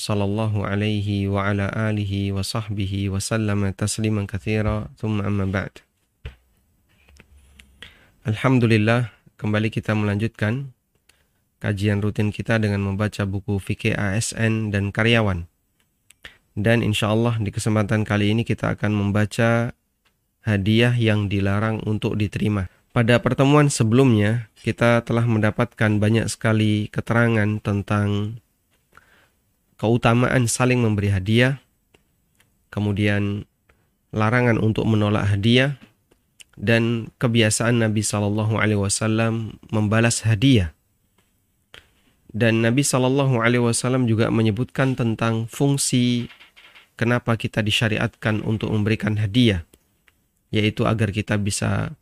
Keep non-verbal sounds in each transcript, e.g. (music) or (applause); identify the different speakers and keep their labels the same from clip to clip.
Speaker 1: sallallahu alaihi wa ala alihi wa sahbihi wa sallama tasliman kathira thumma amma ba'd. Alhamdulillah kembali kita melanjutkan kajian rutin kita dengan membaca buku fikih ASN dan karyawan. Dan insya Allah di kesempatan kali ini kita akan membaca hadiah yang dilarang untuk diterima. Pada pertemuan sebelumnya kita telah mendapatkan banyak sekali keterangan tentang keutamaan saling memberi hadiah, kemudian larangan untuk menolak hadiah, dan kebiasaan Nabi Shallallahu Alaihi Wasallam membalas hadiah. Dan Nabi Shallallahu Alaihi Wasallam juga menyebutkan tentang fungsi kenapa kita disyariatkan untuk memberikan hadiah, yaitu agar kita bisa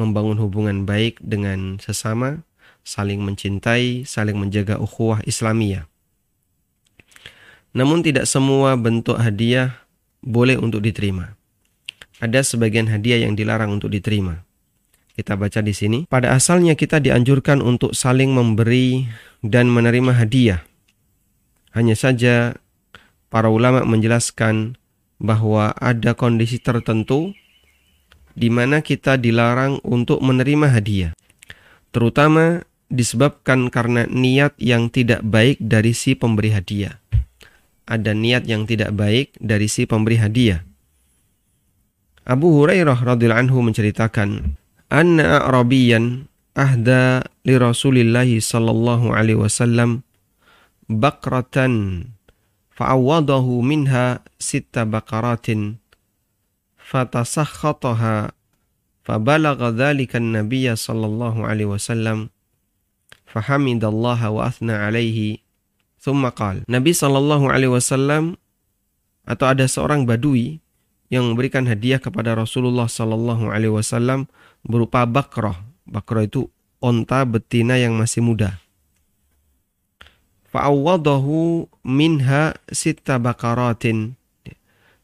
Speaker 1: membangun hubungan baik dengan sesama, saling mencintai, saling menjaga ukhuwah Islamiyah. Namun tidak semua bentuk hadiah boleh untuk diterima. Ada sebagian hadiah yang dilarang untuk diterima. Kita baca di sini. Pada asalnya kita dianjurkan untuk saling memberi dan menerima hadiah. Hanya saja para ulama menjelaskan bahwa ada kondisi tertentu di mana kita dilarang untuk menerima hadiah. Terutama disebabkan karena niat yang tidak baik dari si pemberi hadiah ada niat yang tidak baik dari si pemberi hadiah. Abu Hurairah radhiyallahu anhu menceritakan, "Anna Arabiyan ahda li Rasulillah sallallahu alaihi wasallam bakratan fa'awadahu minha sitta bakaratin fatasakhataha fabalagha dhalika an-nabiy sallallahu alaihi wasallam fahamidallaha wa athna alaihi Qal. Nabi Shallallahu alaihi wasallam atau ada seorang badui yang memberikan hadiah kepada Rasulullah Shallallahu alaihi wasallam berupa bakroh. Bakroh itu onta betina yang masih muda. Fa'awwadahu minha sita bakaratin.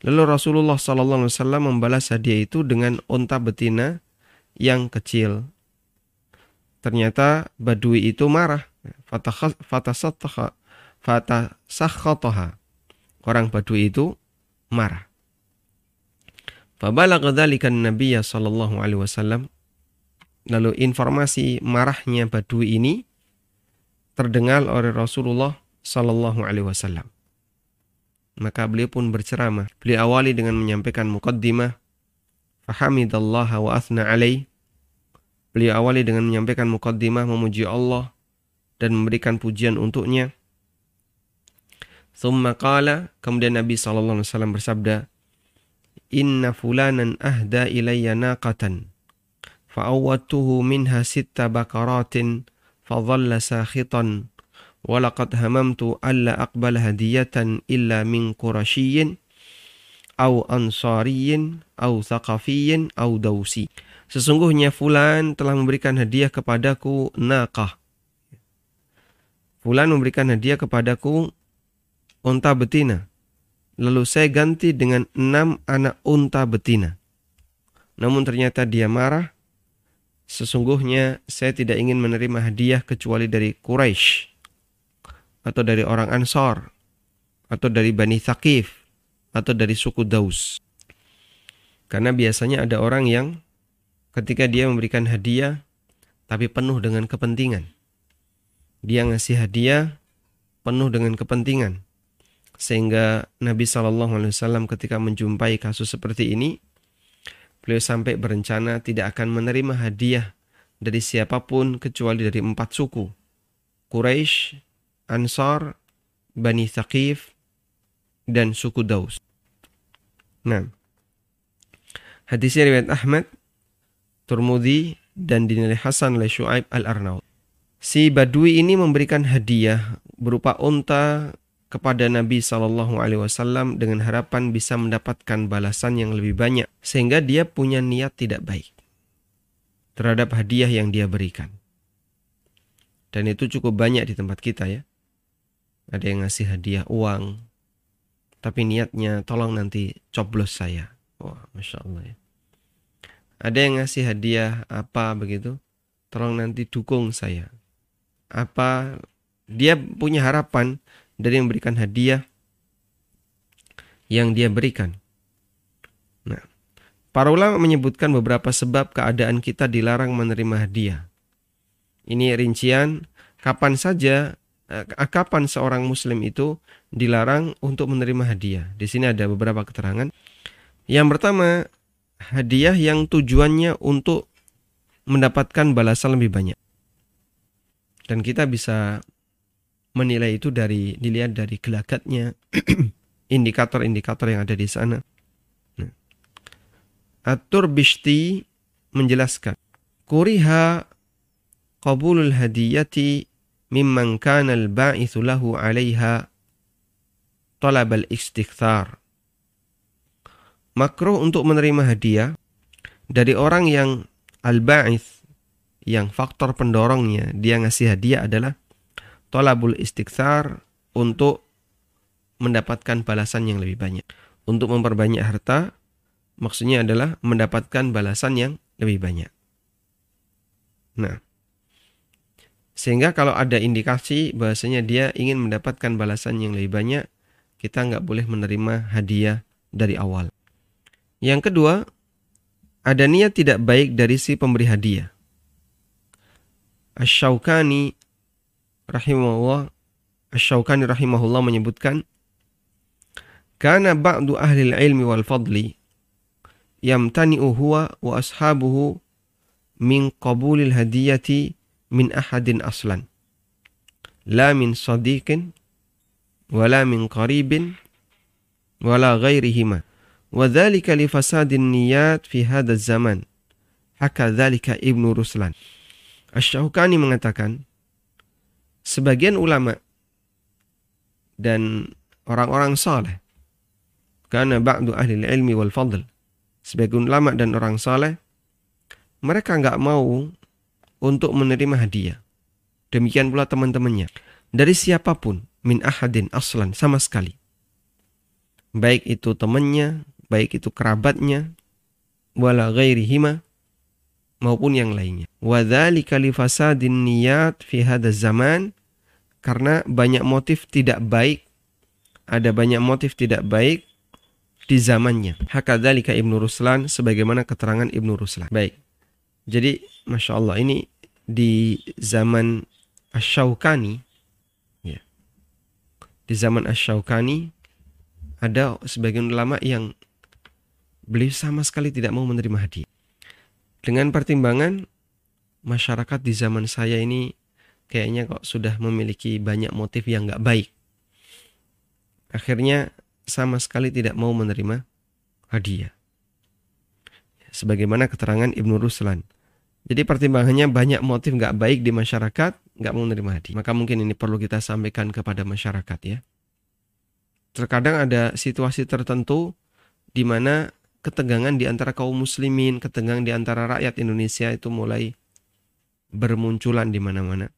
Speaker 1: Lalu Rasulullah Sallallahu Alaihi Wasallam membalas hadiah itu dengan onta betina yang kecil. Ternyata Badui itu marah. Fatasattaha fata sakhataha. Orang Badui itu marah. Fabalagha dzalika Nabi sallallahu alaihi wasallam. Lalu informasi marahnya Badui ini terdengar oleh Rasulullah sallallahu alaihi wasallam. Maka beliau pun berceramah. Beliau awali dengan menyampaikan muqaddimah. Fahamidallaha wa athna alaih. Beliau awali dengan menyampaikan muqaddimah memuji Allah dan memberikan pujian untuknya. Thumma qala, kemudian Nabi SAW bersabda, Inna fulanan ahda ilayya naqatan, fa'awwatuhu minha sitta bakaratin, fadhalla sakhitan, walaqad hamamtu alla aqbal hadiyatan illa min qurashiyin, au ansariyin, au thaqafiyin, au dausi. Sesungguhnya fulan telah memberikan hadiah kepadaku naqah. Fulan memberikan hadiah kepadaku unta betina. Lalu saya ganti dengan enam anak unta betina. Namun ternyata dia marah. Sesungguhnya saya tidak ingin menerima hadiah kecuali dari Quraisy atau dari orang Ansor atau dari Bani Thaqif atau dari suku Daus. Karena biasanya ada orang yang ketika dia memberikan hadiah tapi penuh dengan kepentingan. Dia ngasih hadiah penuh dengan kepentingan sehingga Nabi Shallallahu Alaihi Wasallam ketika menjumpai kasus seperti ini, beliau sampai berencana tidak akan menerima hadiah dari siapa pun kecuali dari empat suku, Quraisy, Ansar, Bani Thaqif, dan suku Daus. Nah, hadisnya riwayat Ahmad, Turmudi, dan dinilai Hasan oleh Shu'aib al-Arnaud. Si Badui ini memberikan hadiah berupa unta kepada Nabi Shallallahu Alaihi Wasallam dengan harapan bisa mendapatkan balasan yang lebih banyak, sehingga dia punya niat tidak baik terhadap hadiah yang dia berikan. Dan itu cukup banyak di tempat kita ya. Ada yang ngasih hadiah uang, tapi niatnya tolong nanti coblos saya. Wah, masya Allah ya. Ada yang ngasih hadiah apa begitu, tolong nanti dukung saya. Apa dia punya harapan dari yang berikan hadiah yang dia berikan. Nah, para ulama menyebutkan beberapa sebab keadaan kita dilarang menerima hadiah. Ini rincian kapan saja eh, kapan seorang muslim itu dilarang untuk menerima hadiah. Di sini ada beberapa keterangan. Yang pertama, hadiah yang tujuannya untuk mendapatkan balasan lebih banyak. Dan kita bisa menilai itu dari dilihat dari gelagatnya, (clears throat) indikator-indikator yang ada di sana. Nah. Atur Bishti menjelaskan, Kuriha qabulul hadiyati mimman kana al-ba'ithu lahu 'alaiha talab al-istikthar. Makruh untuk menerima hadiah dari orang yang al-ba'ith yang faktor pendorongnya dia ngasih hadiah adalah tolabul istikthar untuk mendapatkan balasan yang lebih banyak. Untuk memperbanyak harta maksudnya adalah mendapatkan balasan yang lebih banyak. Nah, sehingga kalau ada indikasi bahasanya dia ingin mendapatkan balasan yang lebih banyak, kita nggak boleh menerima hadiah dari awal. Yang kedua, ada niat tidak baik dari si pemberi hadiah. Ash-Shawkani rahimahullah Ash-Shawkani rahimahullah menyebutkan Kana ba'du ahli ilmi wal fadli yamtani'u huwa wa ashabuhu min qabulil hadiyati min ahadin aslan. La min sadiqin wala min qaribin wala ghairihima. Wa dhalika li fasadin niyat fi hadha zaman. Haka dhalika Ibnu Ruslan. Asy-Syaukani mengatakan sebagian ulama dan orang-orang saleh karena ba'du ahli ilmi wal fadl sebagian ulama dan orang saleh mereka nggak mau untuk menerima hadiah. Demikian pula teman-temannya. Dari siapa pun, min ahadin aslan, sama sekali. Baik itu temannya, baik itu kerabatnya, wala ghairihima, maupun yang lainnya. Wadhalika lifasadin niyat fi zaman, karena banyak motif tidak baik, ada banyak motif tidak baik di zamannya. Hakadzalika Ibnu Ruslan sebagaimana keterangan Ibnu Ruslan. Baik. Jadi Masya Allah ini di zaman Asyaukani ya. Di zaman Asyaukani ada sebagian ulama yang beliau sama sekali tidak mau menerima hadiah. Dengan pertimbangan masyarakat di zaman saya ini kayaknya kok sudah memiliki banyak motif yang nggak baik. Akhirnya sama sekali tidak mau menerima hadiah. Sebagaimana keterangan Ibnu Ruslan. Jadi pertimbangannya banyak motif nggak baik di masyarakat, nggak mau menerima hadiah. Maka mungkin ini perlu kita sampaikan kepada masyarakat ya. Terkadang ada situasi tertentu di mana ketegangan di antara kaum muslimin, ketegangan di antara rakyat Indonesia itu mulai bermunculan di mana-mana.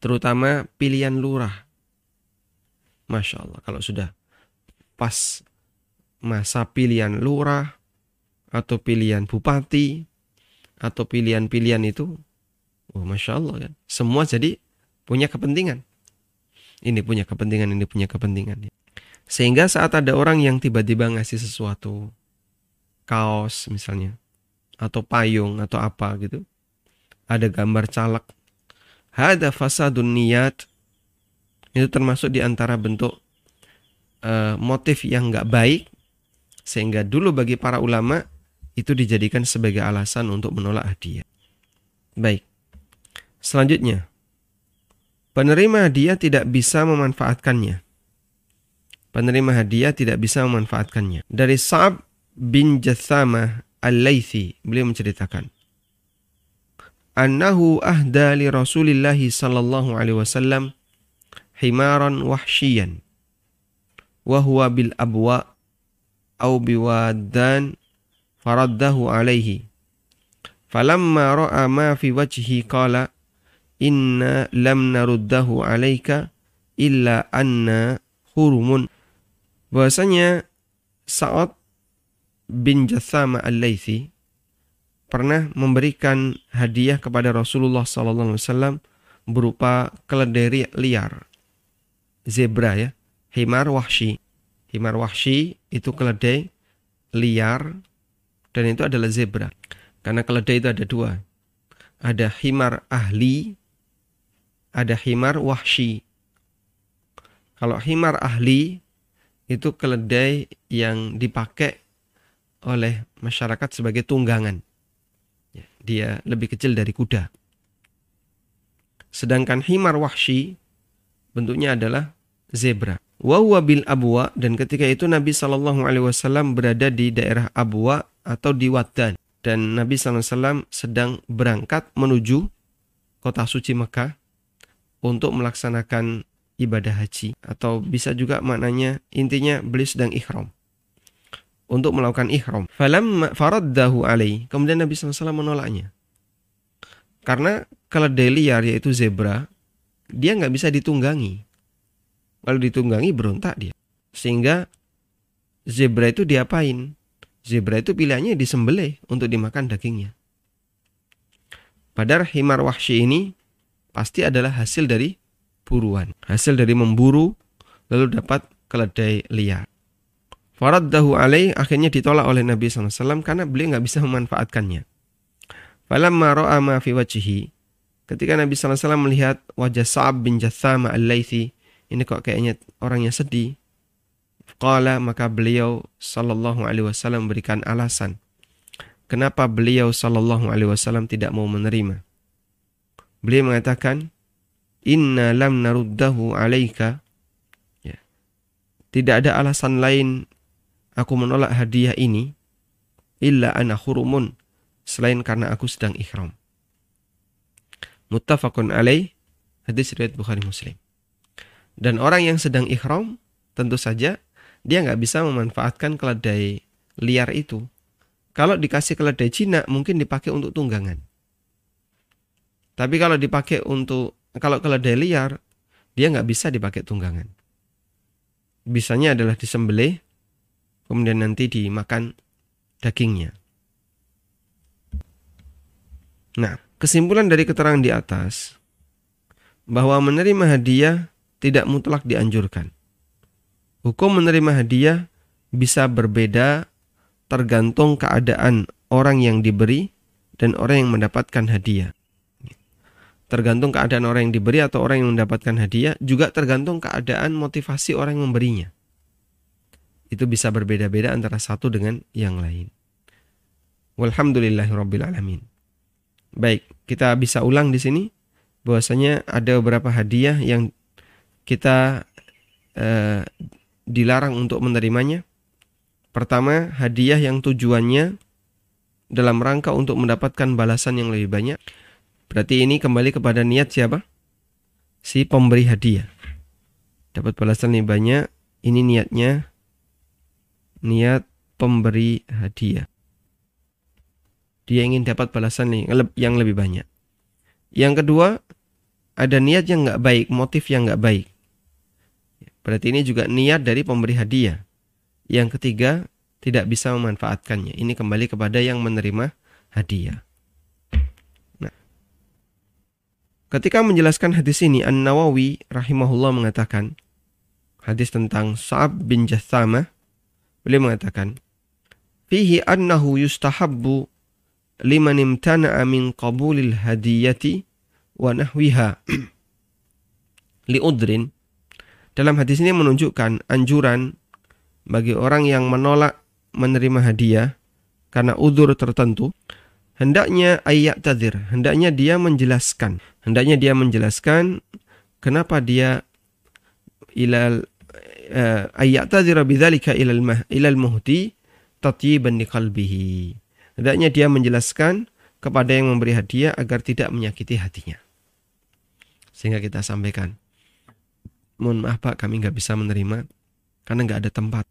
Speaker 1: Terutama pilihan lurah. Masya Allah, kalau sudah pas masa pilihan lurah atau pilihan bupati, atau pilihan-pilihan itu, oh masya Allah kan, semua jadi punya kepentingan. Ini punya kepentingan, ini punya kepentingan. Sehingga saat ada orang yang tiba-tiba ngasih sesuatu, kaos misalnya, atau payung atau apa gitu, ada gambar caleg, ada fasadun niat, itu termasuk di antara bentuk uh, motif yang nggak baik, sehingga dulu bagi para ulama itu dijadikan sebagai alasan untuk menolak hadiah. Baik. Selanjutnya, penerima hadiah tidak bisa memanfaatkannya. Penerima hadiah tidak bisa memanfaatkannya. Dari Sa'ab bin Jathamah Al-Laythi, beliau menceritakan, annahu ahda li Rasulillah sallallahu alaihi wasallam himaran wahsyiyan wa huwa bil abwa au biwadan faraddahu alaihi falamma ra'a ma fi wajhi qala inna lam naruddahu alaika illa anna hurumun bahwasanya Sa'ad bin Jathama al-Laythi pernah memberikan hadiah kepada Rasulullah SAW berupa keledai liar, zebra ya, himar wahshi. Himar wahshi itu keledai liar dan itu adalah zebra. Karena keledai itu ada dua. Ada himar ahli, ada himar wahshi. Kalau himar ahli itu keledai yang dipakai oleh masyarakat sebagai tunggangan. Ya, dia lebih kecil dari kuda. Sedangkan himar wahshi bentuknya adalah zebra. Wawa bil abwa dan ketika itu Nabi Shallallahu Alaihi Wasallam berada di daerah Abwa atau di Wadan dan Nabi SAW sedang berangkat menuju kota suci Mekah untuk melaksanakan ibadah haji atau bisa juga maknanya intinya beliau sedang ikhram untuk melakukan ikhram. Falam faraddahu alai. Kemudian Nabi SAW menolaknya. Karena keledai liar yaitu zebra, dia nggak bisa ditunggangi. Kalau ditunggangi berontak dia. Sehingga zebra itu diapain? Zebra itu pilihannya disembelih untuk dimakan dagingnya. Padahal himar wahsy ini pasti adalah hasil dari buruan. Hasil dari memburu lalu dapat keledai liar. Faraddahu alaih akhirnya ditolak oleh Nabi SAW karena beliau nggak bisa memanfaatkannya. Falamma ra'a fi Ketika Nabi SAW melihat wajah Sa'ab bin Jathama al-Laythi, ini kok kayaknya orangnya sedih. Qala maka beliau sallallahu alaihi wasallam memberikan alasan kenapa beliau sallallahu alaihi wasallam tidak mau menerima. Beliau mengatakan, inna lam naruddahu alaika. Ya. tidak ada alasan lain aku menolak hadiah ini illa ana hurumun selain karena aku sedang ikhram muttafaqun alaih hadis riwayat Bukhari Muslim. Dan orang yang sedang ikhram tentu saja dia nggak bisa memanfaatkan keledai liar itu. Kalau dikasih keledai Cina mungkin dipakai untuk tunggangan. Tapi kalau dipakai untuk kalau keledai liar, dia nggak bisa dipakai tunggangan. Bisanya adalah disembelih, kemudian nanti dimakan dagingnya. Nah, kesimpulan dari keterangan di atas bahwa menerima hadiah tidak mutlak dianjurkan. Hukum menerima hadiah bisa berbeda tergantung keadaan orang yang diberi dan orang yang mendapatkan hadiah tergantung keadaan orang yang diberi atau orang yang mendapatkan hadiah, juga tergantung keadaan motivasi orang yang memberinya. Itu bisa berbeda-beda antara satu dengan yang lain. Walhamdulillahirobbilalamin. Baik, kita bisa ulang di sini bahwasanya ada beberapa hadiah yang kita eh, dilarang untuk menerimanya. Pertama, hadiah yang tujuannya dalam rangka untuk mendapatkan balasan yang lebih banyak. Berarti ini kembali kepada niat siapa? Si pemberi hadiah. Dapat balasan lebih banyak. Ini niatnya niat pemberi hadiah. Dia ingin dapat balasan yang lebih banyak. Yang kedua, ada niat yang nggak baik, motif yang nggak baik. Berarti ini juga niat dari pemberi hadiah. Yang ketiga, tidak bisa memanfaatkannya. Ini kembali kepada yang menerima hadiah. Ketika menjelaskan hadis ini, An-Nawawi rahimahullah mengatakan, hadis tentang Sa'ab bin Jathama, beliau mengatakan, Fihi annahu yustahabbu liman imtana'a min qabulil hadiyati wa nahwiha liudrin. Dalam hadis ini menunjukkan anjuran bagi orang yang menolak menerima hadiah karena udur tertentu hendaknya ayat tadir, hendaknya dia menjelaskan, hendaknya dia menjelaskan kenapa dia ilal uh, ayat tadir bidzalika ilal mah ilal muhdi tatyiban qalbihi. Hendaknya dia menjelaskan kepada yang memberi hadiah agar tidak menyakiti hatinya. Sehingga kita sampaikan mohon maaf Pak kami nggak bisa menerima karena nggak ada tempat.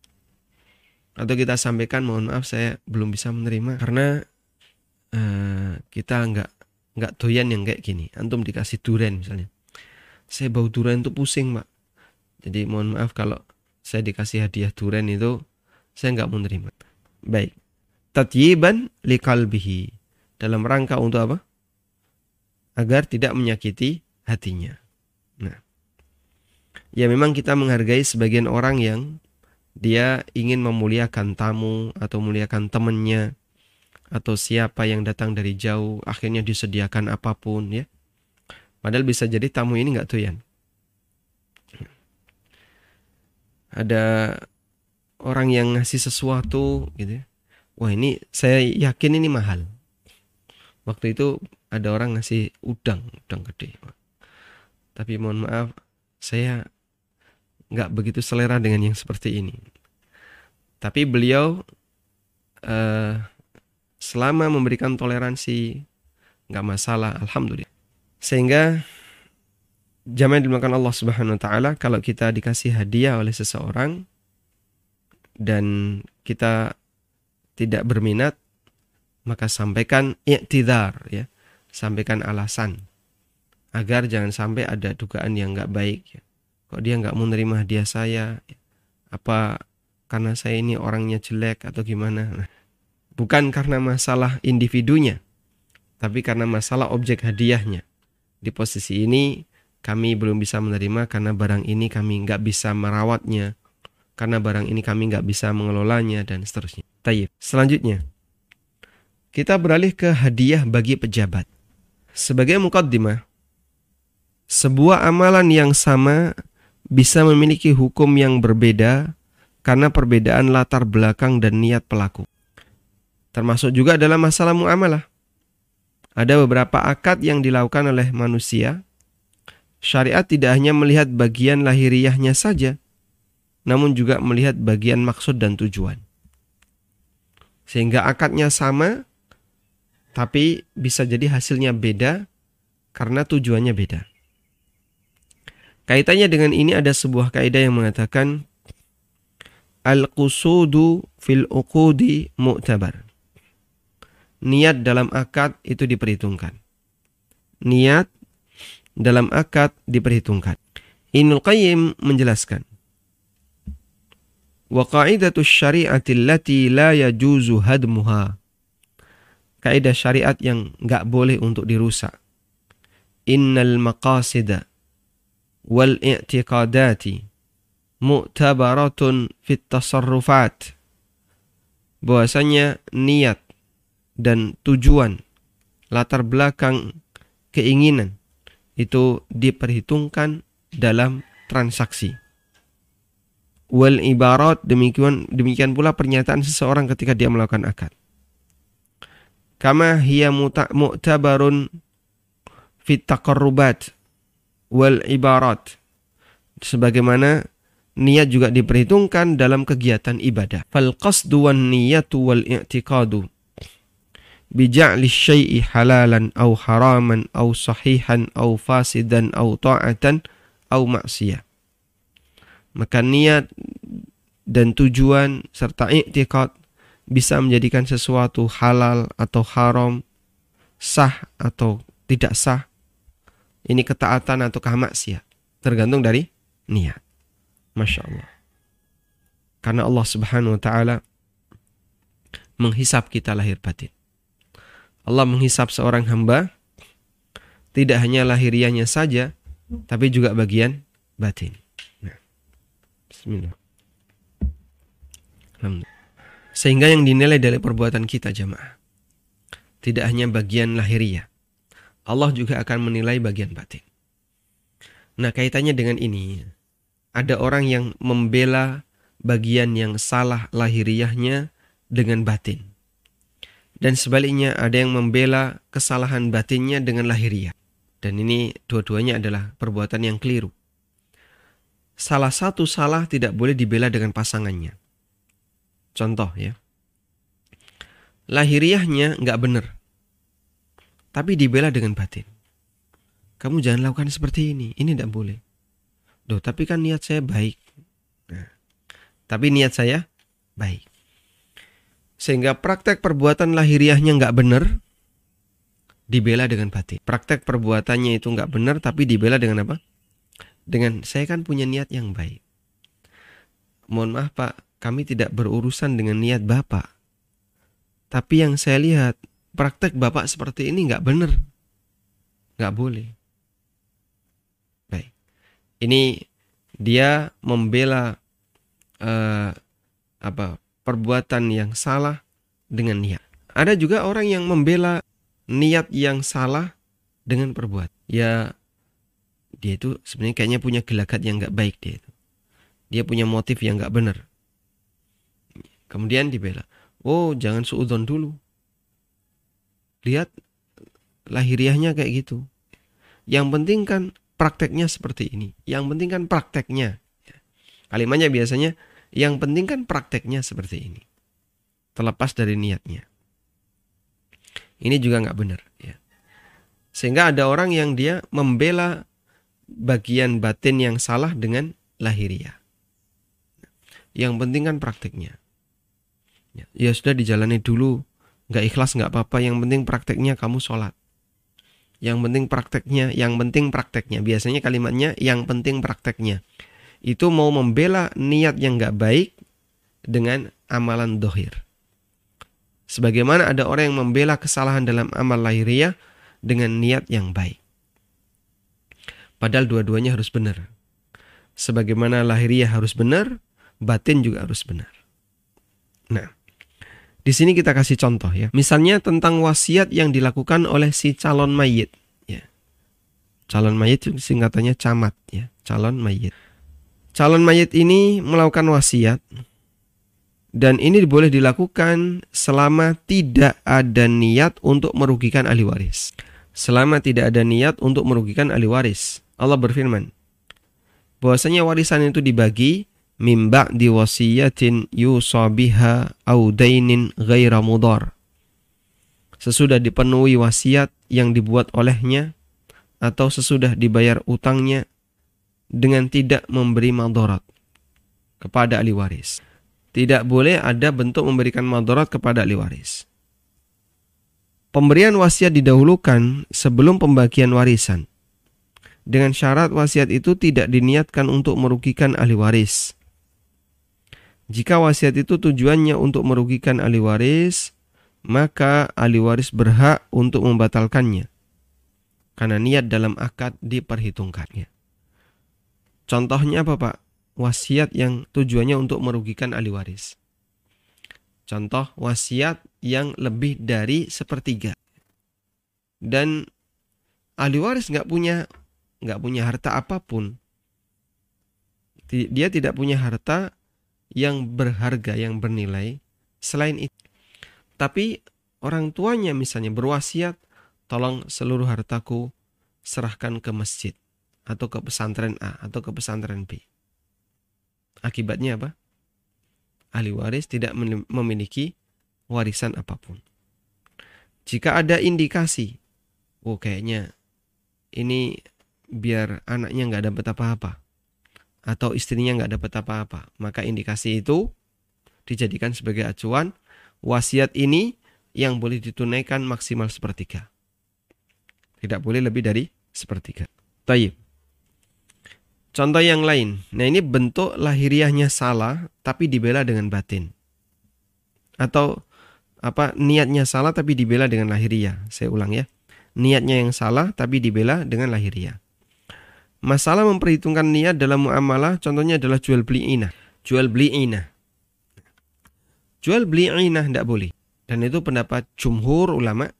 Speaker 1: Atau kita sampaikan mohon maaf saya belum bisa menerima karena uh, kita nggak nggak doyan yang kayak gini. Antum dikasih duren misalnya. Saya bau duren itu pusing Pak. Jadi mohon maaf kalau saya dikasih hadiah duren itu saya nggak mau menerima. Baik. Tatyiban likalbihi. Dalam rangka untuk apa? Agar tidak menyakiti hatinya. Nah. Ya memang kita menghargai sebagian orang yang dia ingin memuliakan tamu atau memuliakan temannya atau siapa yang datang dari jauh akhirnya disediakan apa pun ya. Padahal bisa jadi tamu ini nggak doyan. Ada orang yang ngasih sesuatu gitu ya. Wah ini saya yakin ini mahal. Waktu itu ada orang ngasih udang, udang gede. Tapi mohon maaf, saya nggak begitu selera dengan yang seperti ini. Tapi beliau uh, selama memberikan toleransi nggak masalah, alhamdulillah. Sehingga jamaah dimakan Allah Subhanahu Wa Taala kalau kita dikasih hadiah oleh seseorang dan kita tidak berminat maka sampaikan i'tidar ya sampaikan alasan agar jangan sampai ada dugaan yang nggak baik ya. kok dia nggak mau nerima hadiah saya ya. apa karena saya ini orangnya jelek atau gimana nah, bukan karena masalah individunya tapi karena masalah objek hadiahnya di posisi ini kami belum bisa menerima karena barang ini kami nggak bisa merawatnya karena barang ini kami nggak bisa mengelolanya dan seterusnya. Tayyib. Selanjutnya, kita beralih ke hadiah bagi pejabat. Sebagai mukaddimah, sebuah amalan yang sama bisa memiliki hukum yang berbeda karena perbedaan latar belakang dan niat pelaku. Termasuk juga dalam masalah muamalah. Ada beberapa akad yang dilakukan oleh manusia. Syariat tidak hanya melihat bagian lahiriahnya saja, namun juga melihat bagian maksud dan tujuan. Sehingga akadnya sama, tapi bisa jadi hasilnya beda karena tujuannya beda. Kaitannya dengan ini ada sebuah kaidah yang mengatakan al-qusudu fil uqudi mu'tabar. Niat dalam akad itu diperhitungkan. Niat dalam akad diperhitungkan. Ibnu Qayyim menjelaskan wa qa'idatu syari'ati allati la yajuzu hadmuha. Kaidah syariat yang enggak boleh untuk dirusak. Innal maqasida wal i'tiqadati mu'tabaratun fit tasarrufat. Bahwasanya niat dan tujuan latar belakang keinginan itu diperhitungkan dalam transaksi. Wal ibarat demikian demikian pula pernyataan seseorang ketika dia melakukan akad. Kama hiya mu'tabarun fit taqarrubat wal ibarat. Sebagaimana niat juga diperhitungkan dalam kegiatan ibadah. Fal qasdu wan niyatu wal i'tiqadu bija'li syai'i halalan au haraman au sahihan au fasidan au ta'atan au maksiyah maka niat dan tujuan serta iktikad bisa menjadikan sesuatu halal atau haram, sah atau tidak sah. Ini ketaatan atau kemaksiat. Tergantung dari niat. Masya Allah. Karena Allah subhanahu wa ta'ala menghisap kita lahir batin. Allah menghisap seorang hamba tidak hanya lahiriahnya saja, tapi juga bagian batin. Bismillah. Sehingga yang dinilai dari perbuatan kita jamaah tidak hanya bagian lahiriah. Allah juga akan menilai bagian batin. Nah, kaitannya dengan ini, ada orang yang membela bagian yang salah lahiriahnya dengan batin. Dan sebaliknya ada yang membela kesalahan batinnya dengan lahiriah. Dan ini dua-duanya adalah perbuatan yang keliru salah satu salah tidak boleh dibela dengan pasangannya. Contoh ya. Lahiriahnya nggak benar. Tapi dibela dengan batin. Kamu jangan lakukan seperti ini. Ini tidak boleh. Duh, tapi kan niat saya baik. Nah, tapi niat saya baik. Sehingga praktek perbuatan lahiriahnya nggak benar, dibela dengan batin. Praktek perbuatannya itu nggak benar, tapi dibela dengan apa? Dengan saya kan punya niat yang baik. Mohon maaf Pak, kami tidak berurusan dengan niat Bapak. Tapi yang saya lihat, praktek Bapak seperti ini nggak benar. Nggak boleh. Baik. Ini dia membela uh, apa perbuatan yang salah dengan niat. Ada juga orang yang membela niat yang salah dengan perbuatan. Ya dia itu sebenarnya kayaknya punya gelagat yang nggak baik dia itu. Dia punya motif yang nggak benar. Kemudian dibela. Oh jangan suudon dulu. Lihat lahiriahnya kayak gitu. Yang penting kan prakteknya seperti ini. Yang penting kan prakteknya. Kalimatnya biasanya yang penting kan prakteknya seperti ini. Terlepas dari niatnya. Ini juga nggak benar. Ya. Sehingga ada orang yang dia membela bagian batin yang salah dengan lahiriah. Yang penting kan prakteknya. Ya, ya sudah dijalani dulu. Nggak ikhlas nggak apa-apa. Yang penting prakteknya kamu sholat. Yang penting prakteknya, yang penting prakteknya. Biasanya kalimatnya yang penting prakteknya. Itu mau membela niat yang nggak baik dengan amalan dohir. Sebagaimana ada orang yang membela kesalahan dalam amal lahiriah dengan niat yang baik. Padahal dua-duanya harus benar. Sebagaimana lahiriah harus benar, batin juga harus benar. Nah, di sini kita kasih contoh ya. Misalnya tentang wasiat yang dilakukan oleh si calon mayit. Ya. Calon mayit singkatannya camat ya. Calon mayit. Calon mayit ini melakukan wasiat dan ini boleh dilakukan selama tidak ada niat untuk merugikan ahli waris. Selama tidak ada niat untuk merugikan ahli waris. Allah berfirman, bahwasanya warisan itu dibagi mimba di wasiyatin yusabiha audainin ghaira mudar. Sesudah dipenuhi wasiat yang dibuat olehnya atau sesudah dibayar utangnya dengan tidak memberi madarat kepada ahli waris. Tidak boleh ada bentuk memberikan madarat kepada ahli waris. Pemberian wasiat didahulukan sebelum pembagian warisan. Dengan syarat wasiat itu tidak diniatkan untuk merugikan ahli waris. Jika wasiat itu tujuannya untuk merugikan ahli waris, maka ahli waris berhak untuk membatalkannya. Karena niat dalam akad diperhitungkannya. Contohnya apa Pak? wasiat yang tujuannya untuk merugikan ahli waris. Contoh wasiat yang lebih dari sepertiga. Dan ahli waris nggak punya nggak punya harta apa pun. Dia tidak punya harta yang berharga, yang bernilai selain itu. Tapi orang tuanya misalnya berwasiat, tolong seluruh hartaku serahkan ke masjid atau ke pesantren A atau ke pesantren B. Akibatnya apa? Ahli waris tidak memiliki warisan apa pun. Jika ada indikasi, oh kayaknya ini biar anaknya nggak dapat apa-apa atau istrinya nggak dapat apa-apa, maka indikasi itu dijadikan sebagai acuan wasiat ini yang boleh ditunaikan maksimal sepertiga. Tidak boleh lebih dari sepertiga. Tayyib. Contoh yang lain. Nah ini bentuk lahiriahnya salah tapi dibela dengan batin. Atau apa niatnya salah tapi dibela dengan lahiriah. Saya ulang ya. Niatnya yang salah tapi dibela dengan lahiriah. Masalah memperhitungkan niat dalam muamalah contohnya adalah jual beli inah. Jual beli inah. Jual beli inah tidak boleh. Dan itu pendapat jumhur ulama.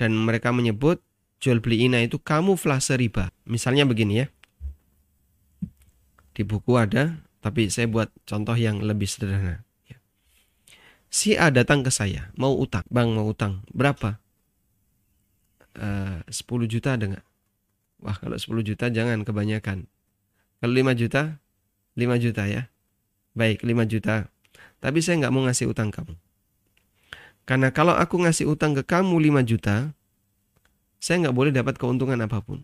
Speaker 1: Dan mereka menyebut jual beli inah itu kamuflase riba. Misalnya begini ya di buku ada, tapi saya buat contoh yang lebih sederhana. Ya. Si A datang ke saya, mau utang. Bang mau utang, berapa? Eh, uh, 10 juta ada nggak? Wah kalau 10 juta jangan kebanyakan. Kalau 5 juta, 5 juta ya. Baik 5 juta. Tapi saya nggak mau ngasih utang kamu. Karena kalau aku ngasih utang ke kamu 5 juta, saya nggak boleh dapat keuntungan apa pun.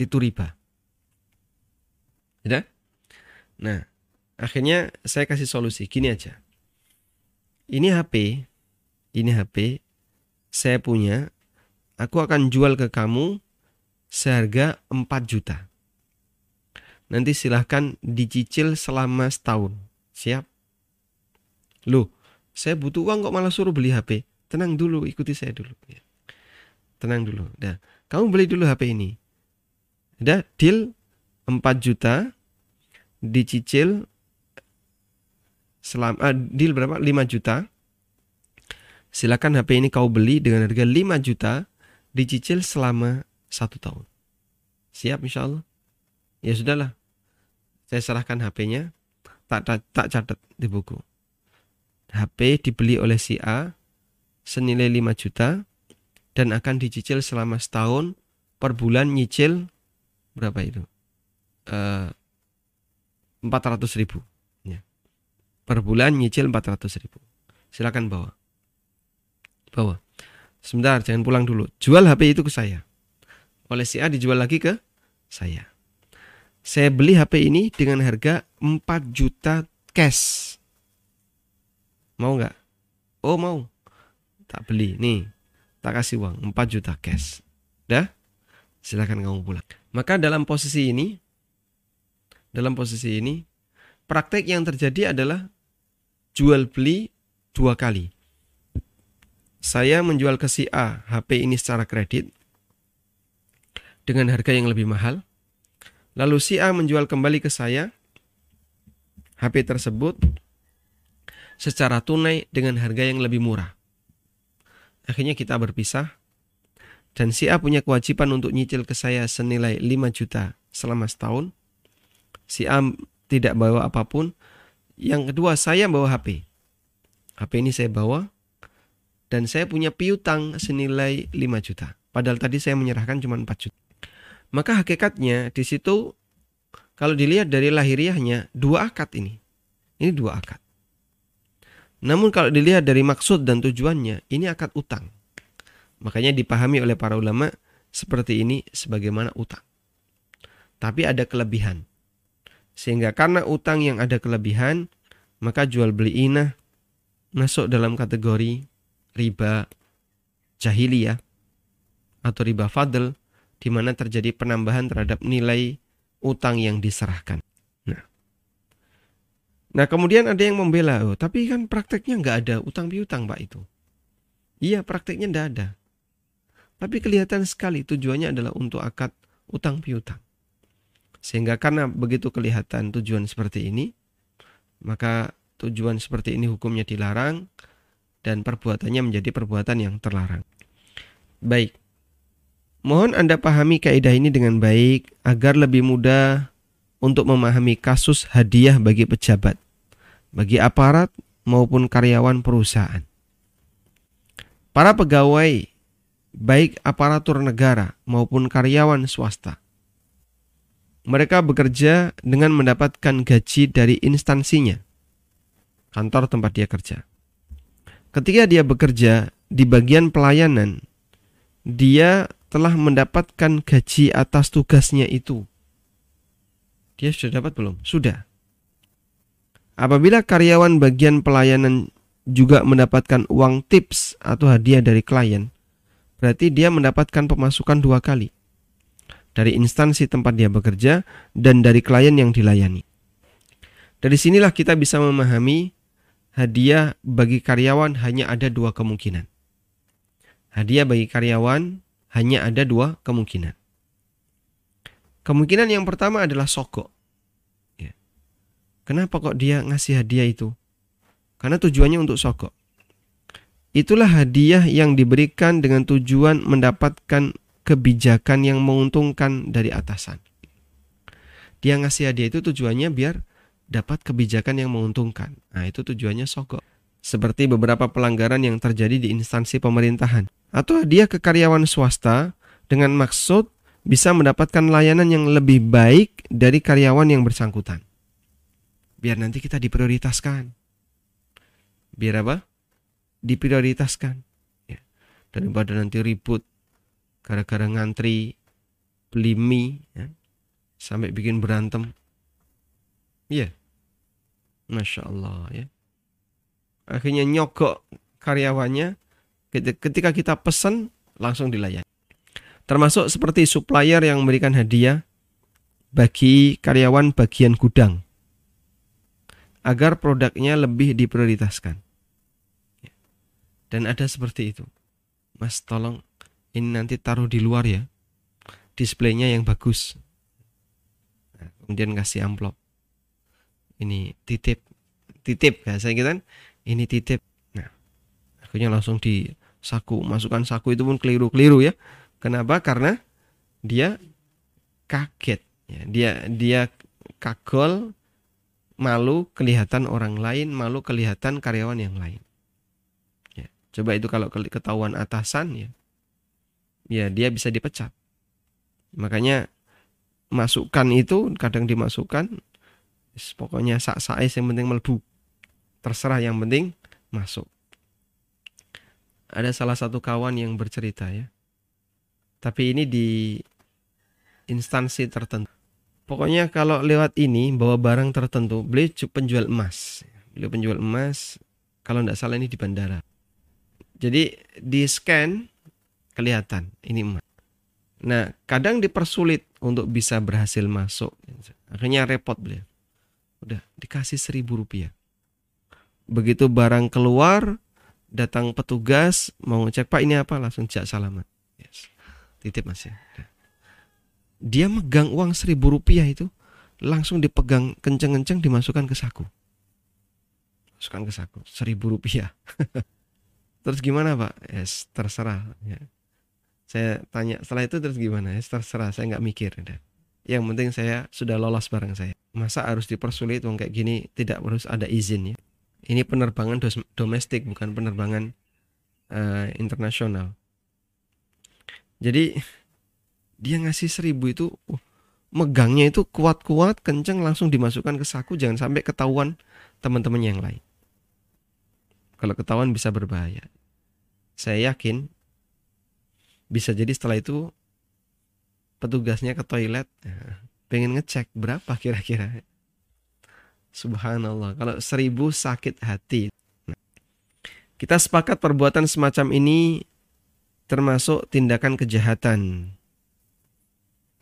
Speaker 1: Itu riba. Ya? Nah, akhirnya saya kasih solusi gini aja. Ini HP, ini HP saya punya, aku akan jual ke kamu seharga 4 juta. Nanti silahkan dicicil selama setahun. Siap? Loh, saya butuh uang kok malah suruh beli HP. Tenang dulu, ikuti saya dulu. Ya. Tenang dulu. Dah, kamu beli dulu HP ini. Udah, deal 4 juta dicicil selama uh, deal berapa? 5 juta. Silakan HP ini kau beli dengan harga 5 juta dicicil selama satu tahun. Siap insya Allah? Ya sudahlah. Saya serahkan HP-nya, tak, tak, tak catat di buku. HP dibeli oleh si A senilai 5 juta dan akan dicicil selama setahun per bulan nyicil berapa itu? Uh, 400 ribu. Ya. Per bulan nyicil 400 ribu. Silakan bawa. Bawa. Sebentar, jangan pulang dulu. Jual HP itu ke saya. Oleh si A dijual lagi ke saya. Saya beli HP ini dengan harga 4 juta cash. Mau nggak? Oh mau. Tak beli. Nih, tak kasih uang 4 juta cash. Dah? Silakan kamu pulang. Maka dalam posisi ini, dalam posisi ini, praktek yang terjadi adalah jual beli dua kali. Saya menjual ke si A HP ini secara kredit dengan harga yang lebih mahal. Lalu si A menjual kembali ke saya HP tersebut secara tunai dengan harga yang lebih murah. Akhirnya kita berpisah dan si A punya kewajiban untuk nyicil ke saya senilai 5 juta selama setahun. Si A tidak bawa apa pun. Yang kedua saya bawa HP. HP ini saya bawa dan saya punya piutang senilai 5 juta. Padahal tadi saya menyerahkan cuma 4 juta. Maka hakikatnya di situ kalau dilihat dari lahiriahnya dua akad ini. Ini dua akad. Namun kalau dilihat dari maksud dan tujuannya, ini akad utang. Makanya dipahami oleh para ulama seperti ini sebagaimana utang. Tapi ada kelebihan. Sehingga karena utang yang ada kelebihan, maka jual beli inah masuk dalam kategori riba jahiliyah atau riba fadl di mana terjadi penambahan terhadap nilai utang yang diserahkan. Nah, nah kemudian ada yang membela, oh, tapi kan prakteknya nggak ada utang piutang pak itu. Iya prakteknya nggak ada. Tapi kelihatan sekali tujuannya adalah untuk akad utang piutang. Sehingga karena begitu kelihatan tujuan seperti ini, maka tujuan seperti ini hukumnya dilarang dan perbuatannya menjadi perbuatan yang terlarang. Baik. Mohon Anda pahami kaidah ini dengan baik agar lebih mudah untuk memahami kasus hadiah bagi pejabat, bagi aparat maupun karyawan perusahaan. Para pegawai baik aparatur negara maupun karyawan swasta. Mereka bekerja dengan mendapatkan gaji dari instansinya, kantor tempat dia kerja. Ketika dia bekerja di bagian pelayanan, dia telah mendapatkan gaji atas tugasnya itu. Dia sudah dapat belum? Sudah. Apabila karyawan bagian pelayanan juga mendapatkan uang tips atau hadiah dari klien, berarti dia mendapatkan pemasukan dua kali dari instansi tempat dia bekerja dan dari klien yang dilayani. Dari sinilah kita bisa memahami hadiah bagi karyawan hanya ada dua kemungkinan. Hadiah bagi karyawan hanya ada dua kemungkinan. Kemungkinan yang pertama adalah sogok. Ya. Kenapa kok dia ngasih hadiah itu? Karena tujuannya untuk sogok. Itulah hadiah yang diberikan dengan tujuan mendapatkan kebijakan yang menguntungkan dari atasan. Dia ngasih hadiah itu tujuannya biar dapat kebijakan yang menguntungkan. Nah, itu tujuannya sogok. Seperti beberapa pelanggaran yang terjadi di instansi pemerintahan. Atau hadiah ke karyawan swasta dengan maksud bisa mendapatkan layanan yang lebih baik dari karyawan yang bersangkutan. Biar nanti kita diprioritaskan. Biar apa? diprioritaskan ya. daripada nanti ribut gara-gara ngantri beli mie ya, sampai bikin berantem Iya. Masya Allah ya. Akhirnya nyogok karyawannya ketika kita pesan langsung dilayani. Termasuk seperti supplier yang memberikan hadiah bagi karyawan bagian gudang agar produknya lebih diprioritaskan. Dan ada seperti itu. Mas tolong ini nanti taruh di luar ya. Displaynya yang bagus. Nah, kemudian kasih amplop. Ini titip. Titip saya kita kan. Ini titip. Nah, akhirnya langsung di saku. Masukkan saku itu pun keliru-keliru ya. Kenapa? Karena dia kaget. Ya, dia dia kagol, malu kelihatan orang lain, malu kelihatan karyawan yang lain. Ya, coba itu kalau ketahuan atasan ya, ya dia bisa dipecat. Makanya masukkan itu kadang dimasukkan, pokoknya sak sais yang penting melebu, terserah yang penting masuk. Ada salah satu kawan yang bercerita ya, tapi ini di instansi tertentu. Pokoknya kalau lewat ini bawa barang tertentu, beli penjual emas. Beliau penjual emas, kalau tidak salah ini di bandara. Jadi di scan kelihatan ini emas. Nah kadang dipersulit untuk bisa berhasil masuk. Akhirnya repot beliau. Udah dikasih seribu rupiah. Begitu barang keluar, datang petugas mau ngecek pak ini apa langsung jak salaman. Yes. Titip mas ya dia megang uang seribu rupiah itu langsung dipegang kenceng-kenceng dimasukkan ke saku masukkan ke saku seribu rupiah (laughs) terus gimana pak yes, terserah ya. Saya tanya setelah itu terus gimana yes, terserah saya nggak mikir ya. yang penting saya sudah lolos barang saya. Masa harus dipersulit uang kayak gini? Tidak harus ada izin ya. Ini penerbangan domestik bukan penerbangan uh, internasional. Jadi dia ngasih seribu itu uh, megangnya itu kuat-kuat kenceng langsung dimasukkan ke saku jangan sampai ketahuan teman-teman yang lain. Kalau ketahuan bisa berbahaya. Saya yakin bisa jadi setelah itu petugasnya ke toilet. Pengen ngecek berapa kira-kira. Subhanallah. Kalau seribu sakit hati. Nah, kita sepakat perbuatan semacam ini termasuk tindakan kejahatan.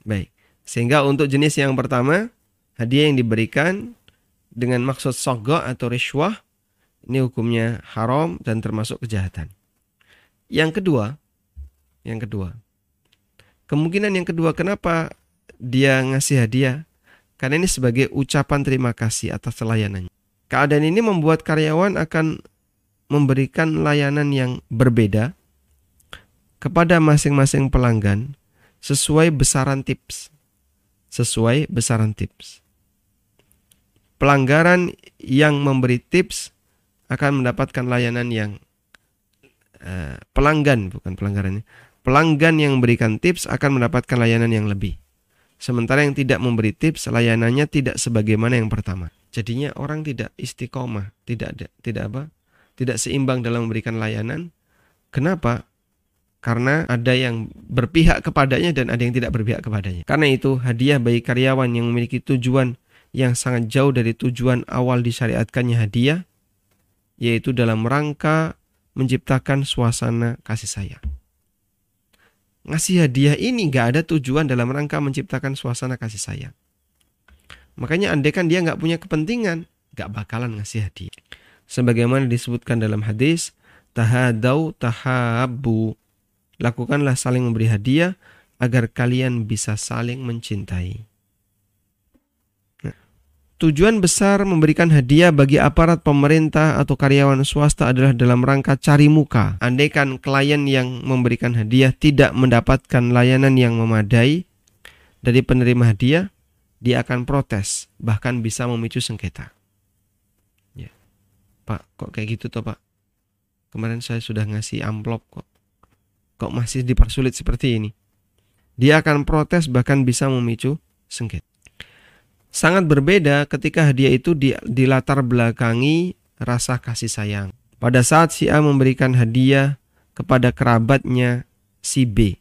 Speaker 1: Baik. Sehingga untuk jenis yang pertama, hadiah yang diberikan dengan maksud sogo atau riswah, ini hukumnya haram dan termasuk kejahatan. Yang kedua, yang kedua, kemungkinan yang kedua kenapa dia ngasih hadiah? Karena ini sebagai ucapan terima kasih atas layanannya. Keadaan ini membuat karyawan akan memberikan layanan yang berbeda kepada masing-masing pelanggan sesuai besaran tips. Sesuai besaran tips. Pelanggaran yang memberi tips akan mendapatkan layanan yang uh, pelanggan bukan pelanggarannya. Pelanggan yang memberikan tips akan mendapatkan layanan yang lebih. Sementara yang tidak memberi tips layanannya tidak sebagaimana yang pertama. Jadinya orang tidak istiqomah, tidak tidak apa? Tidak seimbang dalam memberikan layanan. Kenapa? karena ada yang berpihak kepadanya dan ada yang tidak berpihak kepadanya. Karena itu, hadiah bagi karyawan yang memiliki tujuan yang sangat jauh dari tujuan awal disyariatkannya hadiah, yaitu dalam rangka menciptakan suasana kasih sayang. Ngasih hadiah ini gak ada tujuan dalam rangka menciptakan suasana kasih sayang. Makanya andaikan dia nggak punya kepentingan, gak bakalan ngasih hadiah. Sebagaimana disebutkan dalam hadis, tahadau tahabu Lakukanlah saling memberi hadiah agar kalian bisa saling mencintai. Tujuan besar memberikan hadiah bagi aparat pemerintah atau karyawan swasta adalah dalam rangka cari muka. Andaikan klien yang memberikan hadiah tidak mendapatkan layanan yang memadai dari penerima hadiah, dia akan protes, bahkan bisa memicu sengketa. Ya. Pak, kok kayak gitu toh Pak? Kemarin saya sudah ngasih amplop kok kok masih dipersulit seperti ini? Dia akan protes bahkan bisa memicu sengketa. Sangat berbeda ketika hadiah itu di, dilatar belakangi rasa kasih sayang. Pada saat si A memberikan hadiah kepada kerabatnya si B.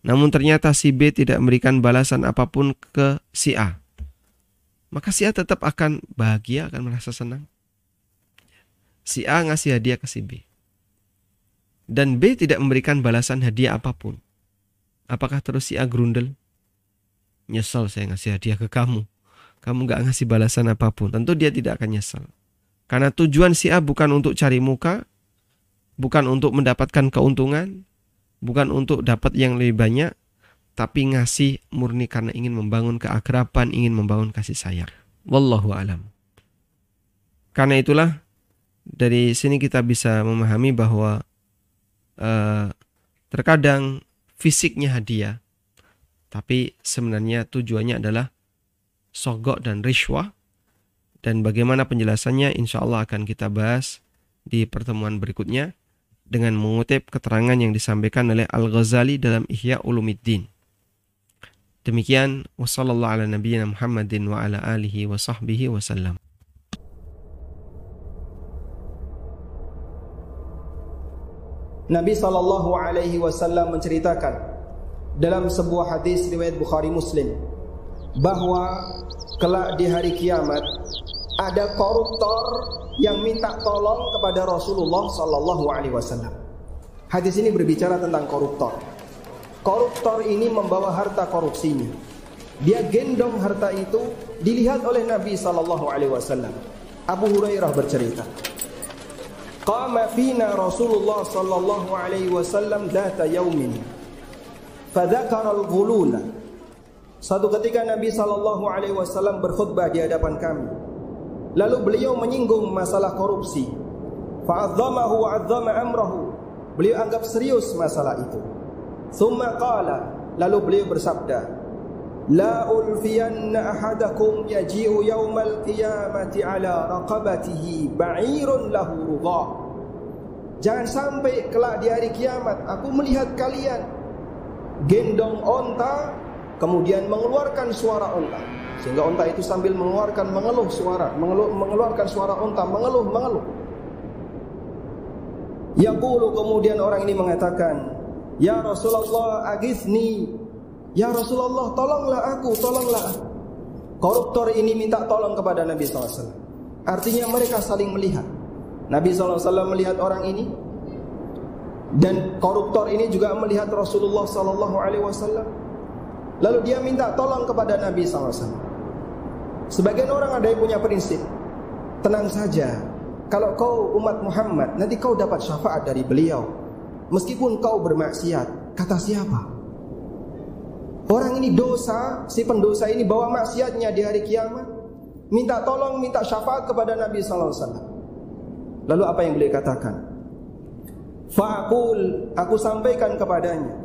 Speaker 1: Namun ternyata si B tidak memberikan balasan apa pun ke si A. maka si A tetap akan bahagia, akan merasa senang. Si A ngasih hadiah ke si B. Dan B tidak memberikan balasan hadiah apa pun. Apakah terus si A grundel? Nyesel saya ngasih hadiah ke kamu. Kamu gak ngasih balasan apa pun. Tentu dia tidak akan nyesel. Karena tujuan si A bukan untuk cari muka, bukan untuk mendapatkan keuntungan, bukan untuk dapat yang lebih banyak, tapi ngasih murni karena ingin membangun keakraban, ingin membangun kasih sayang. Wallahu alam. Karena itulah dari sini kita bisa memahami bahwa uh, terkadang fisiknya hadiah, tapi sebenarnya tujuannya adalah sogok dan rishwah. Dan bagaimana penjelasannya insya Allah akan kita bahas di pertemuan berikutnya dengan mengutip keterangan yang disampaikan oleh Al-Ghazali dalam Ihya Ulumiddin. Demikian wassalamualaikum Muhammadin wa ala alihi wa sahbihi wasallam.
Speaker 2: Nabi sallallahu alaihi wasallam menceritakan dalam sebuah hadis riwayat Bukhari Muslim bahwa kelak di hari kiamat ada koruptor yang minta tolong kepada Rasulullah sallallahu alaihi wasallam. Hadis ini berbicara tentang koruptor. Koruptor ini membawa harta korupsinya. Dia gendong harta itu dilihat oleh Nabi sallallahu alaihi wasallam. Abu Hurairah bercerita, Qama fina Rasulullah sallallahu alaihi wasallam data yaumin. Fadzakara al-ghulula. Satu ketika Nabi sallallahu alaihi wasallam berkhutbah di hadapan kami. Lalu beliau menyinggung masalah korupsi. Fa'azzamahu wa 'azzama amrahu. Beliau anggap serius masalah itu. Thumma qala, lalu beliau bersabda, La ulfiyanna ahadakum yaji'u yawmal qiyamati ala raqabatihi ba'irun lahu rudha. Jangan sampai kelak di hari kiamat aku melihat kalian gendong onta kemudian mengeluarkan suara onta. Sehingga onta itu sambil mengeluarkan mengeluh suara mengeluh, mengeluarkan suara onta mengeluh mengeluh. Yaqulu kemudian orang ini mengatakan Ya Rasulullah agisni Ya Rasulullah tolonglah aku, tolonglah. Koruptor ini minta tolong kepada Nabi SAW Artinya mereka saling melihat. Nabi SAW melihat orang ini Dan koruptor ini juga melihat Rasulullah SAW Lalu dia minta tolong kepada Nabi SAW Sebagian orang ada yang punya prinsip Tenang saja Kalau kau umat Muhammad Nanti kau dapat syafaat dari beliau Meskipun kau bermaksiat Kata siapa? Orang ini dosa, si pendosa ini bawa maksiatnya di hari kiamat, minta tolong, minta syafaat kepada Nabi wasallam. Lalu apa yang beliau katakan? Fa'qul, aku sampaikan kepadanya,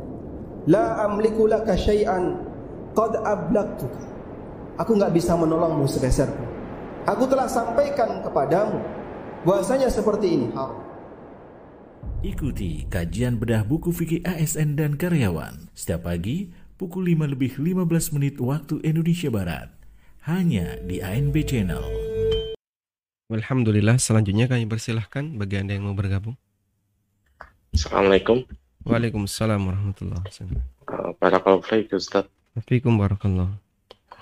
Speaker 2: la amliku laka syai'an qad ablagtuka. Aku enggak bisa menolongmu sepeser pun. Aku telah sampaikan kepadamu bahwasanya seperti ini haram.
Speaker 3: Ikuti kajian bedah buku fikih ASN dan karyawan setiap pagi pukul 5 lebih 15 menit waktu Indonesia Barat. Hanya di ANB Channel.
Speaker 1: Alhamdulillah, selanjutnya kami persilahkan bagi Anda yang mau bergabung.
Speaker 4: Assalamualaikum.
Speaker 1: Waalaikumsalam warahmatullahi wabarakatuh.
Speaker 4: Uh, Barakallahu fiik Ustaz.
Speaker 1: Assalamualaikum warahmatullahi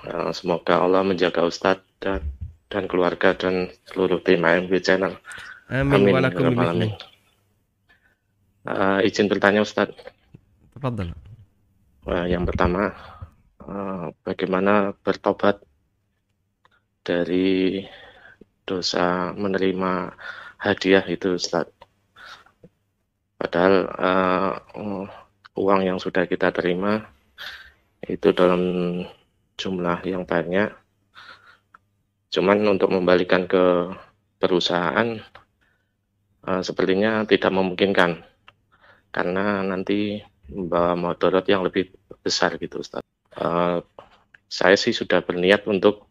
Speaker 4: Uh, semoga Allah menjaga Ustaz dan, dan keluarga dan seluruh tim AMB Channel.
Speaker 1: Amin.
Speaker 4: Amin.
Speaker 1: Walakum
Speaker 4: Rabbal Alamin. Uh, izin bertanya Ustaz.
Speaker 1: Tafadhal.
Speaker 4: Uh, yang pertama, uh, bagaimana bertobat dari dosa menerima hadiah itu Ustaz? Padahal uh, uang yang sudah kita terima itu dalam jumlah yang banyak. Cuman untuk membalikan ke perusahaan uh, sepertinya tidak memungkinkan karena nanti membawa motorot yang lebih besar gitu Ustaz. Uh, saya sih sudah berniat untuk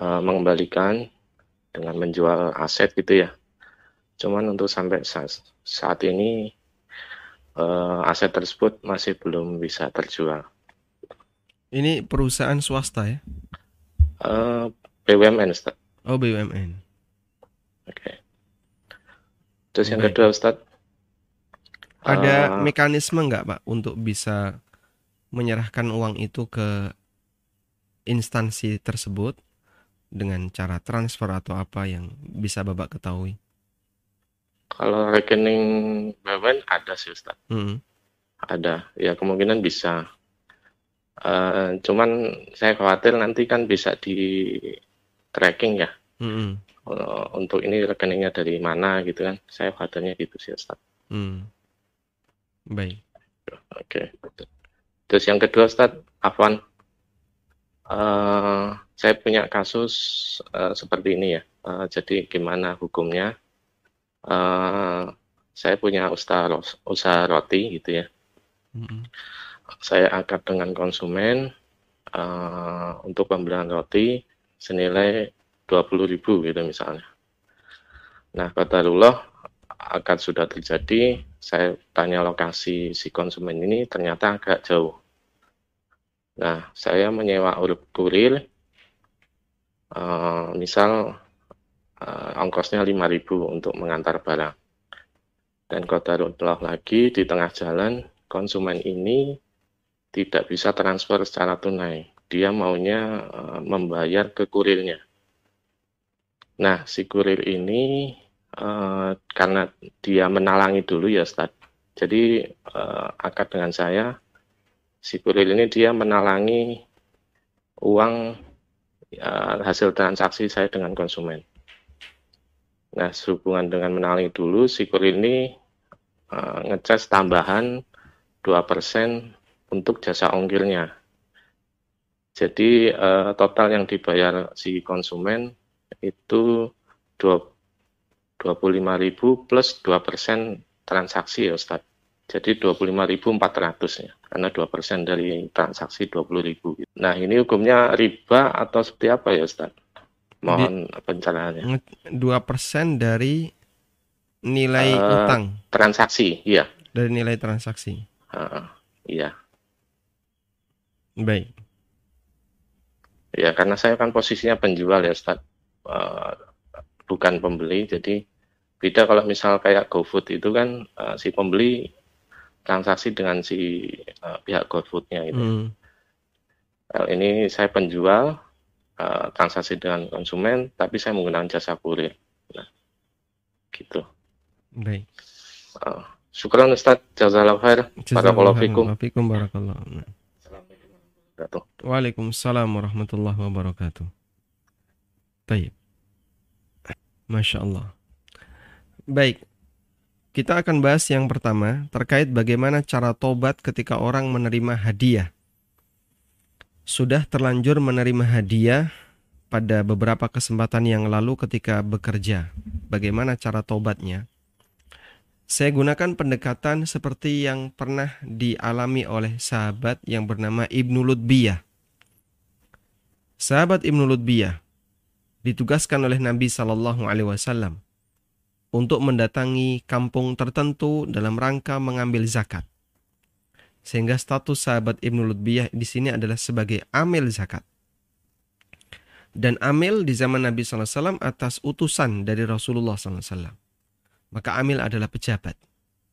Speaker 4: uh, mengembalikan dengan menjual aset gitu ya. Cuman untuk sampai saat, saat ini uh, aset tersebut masih belum bisa terjual.
Speaker 1: Ini perusahaan swasta ya?
Speaker 4: Uh, BUMN Ustaz.
Speaker 1: Oh BUMN.
Speaker 4: Oke. Terus yang
Speaker 1: Baik.
Speaker 4: kedua Ustaz.
Speaker 1: Ada
Speaker 4: uh,
Speaker 1: mekanisme nggak Pak untuk bisa menyerahkan uang itu ke instansi tersebut dengan cara transfer atau apa yang bisa Bapak ketahui?
Speaker 4: Kalau rekening BUMN ada sih Ustaz.
Speaker 1: Hmm.
Speaker 4: Ada. Ya kemungkinan bisa. Uh, cuman saya khawatir nanti kan bisa di tracking ya.
Speaker 1: Hmm.
Speaker 4: Uh, untuk ini rekeningnya dari mana gitu kan. Saya khawatirnya gitu sih Ustaz.
Speaker 1: Hmm. Baik.
Speaker 4: Oke. Terus yang kedua Ustaz, Afwan. Uh, saya punya kasus uh, seperti ini ya. Uh, jadi gimana hukumnya? Uh, saya punya usaha usaha roti gitu ya.
Speaker 1: Mm-hmm.
Speaker 4: Saya akad dengan konsumen uh, untuk pembelian roti senilai 20.000 gitu misalnya. Nah, kata Allah akad sudah terjadi, saya tanya lokasi si konsumen ini ternyata agak jauh. Nah, saya menyewa urut kurir, uh, misal uh, ongkosnya 5.000 untuk mengantar barang. Dan kodarullah lagi di tengah jalan, konsumen ini tidak bisa transfer secara tunai. Dia maunya uh, membayar ke kurirnya. Nah, si kurir ini uh, karena dia menalangi dulu ya, Ustaz. Jadi uh, akad dengan saya, si kurir ini dia menalangi uang uh, hasil transaksi saya dengan konsumen. Nah, sehubungan dengan menalangi dulu, si kurir ini uh, ngecas tambahan 2% untuk jasa ongkirnya. Jadi uh, total yang dibayar si konsumen itu 25.000 plus 2% transaksi ya Ustaz. Jadi 25.400 ya, karena 2% dari transaksi 20.000. Nah ini hukumnya riba atau seperti apa ya Ustaz? Mohon Di, pencerahannya.
Speaker 1: 2% dari nilai uh, utang.
Speaker 4: Transaksi, iya.
Speaker 1: Dari nilai transaksi.
Speaker 4: Uh, iya.
Speaker 1: Baik.
Speaker 4: Ya karena saya kan posisinya penjual ya Ustaz. Uh, bukan pembeli, jadi beda kalau misal kayak GoFood itu kan uh, si pembeli transaksi dengan si uh, pihak GoFoodnya itu. Hmm. Ini saya penjual uh, transaksi dengan konsumen, tapi saya menggunakan jasa kurir. Nah, gitu.
Speaker 1: Baik.
Speaker 4: Uh, syukran Ustaz, jazakallahu khair. Barakallahu fikum.
Speaker 1: barakallahu. Waalaikumsalam warahmatullahi wabarakatuh. Baik. Masya Allah. Baik, kita akan bahas yang pertama terkait bagaimana cara tobat ketika orang menerima hadiah. Sudah terlanjur menerima hadiah pada beberapa kesempatan yang lalu ketika bekerja. Bagaimana cara tobatnya? Saya gunakan pendekatan seperti yang pernah dialami oleh sahabat yang bernama Ibnu Lutbiyah. Sahabat Ibnu Lutbiyah ditugaskan oleh Nabi Shallallahu Alaihi Wasallam untuk mendatangi kampung tertentu dalam rangka mengambil zakat. Sehingga status sahabat Ibnu Lutbiyah di sini adalah sebagai amil zakat. Dan amil di zaman Nabi SAW atas utusan dari Rasulullah SAW. Maka amil adalah pejabat.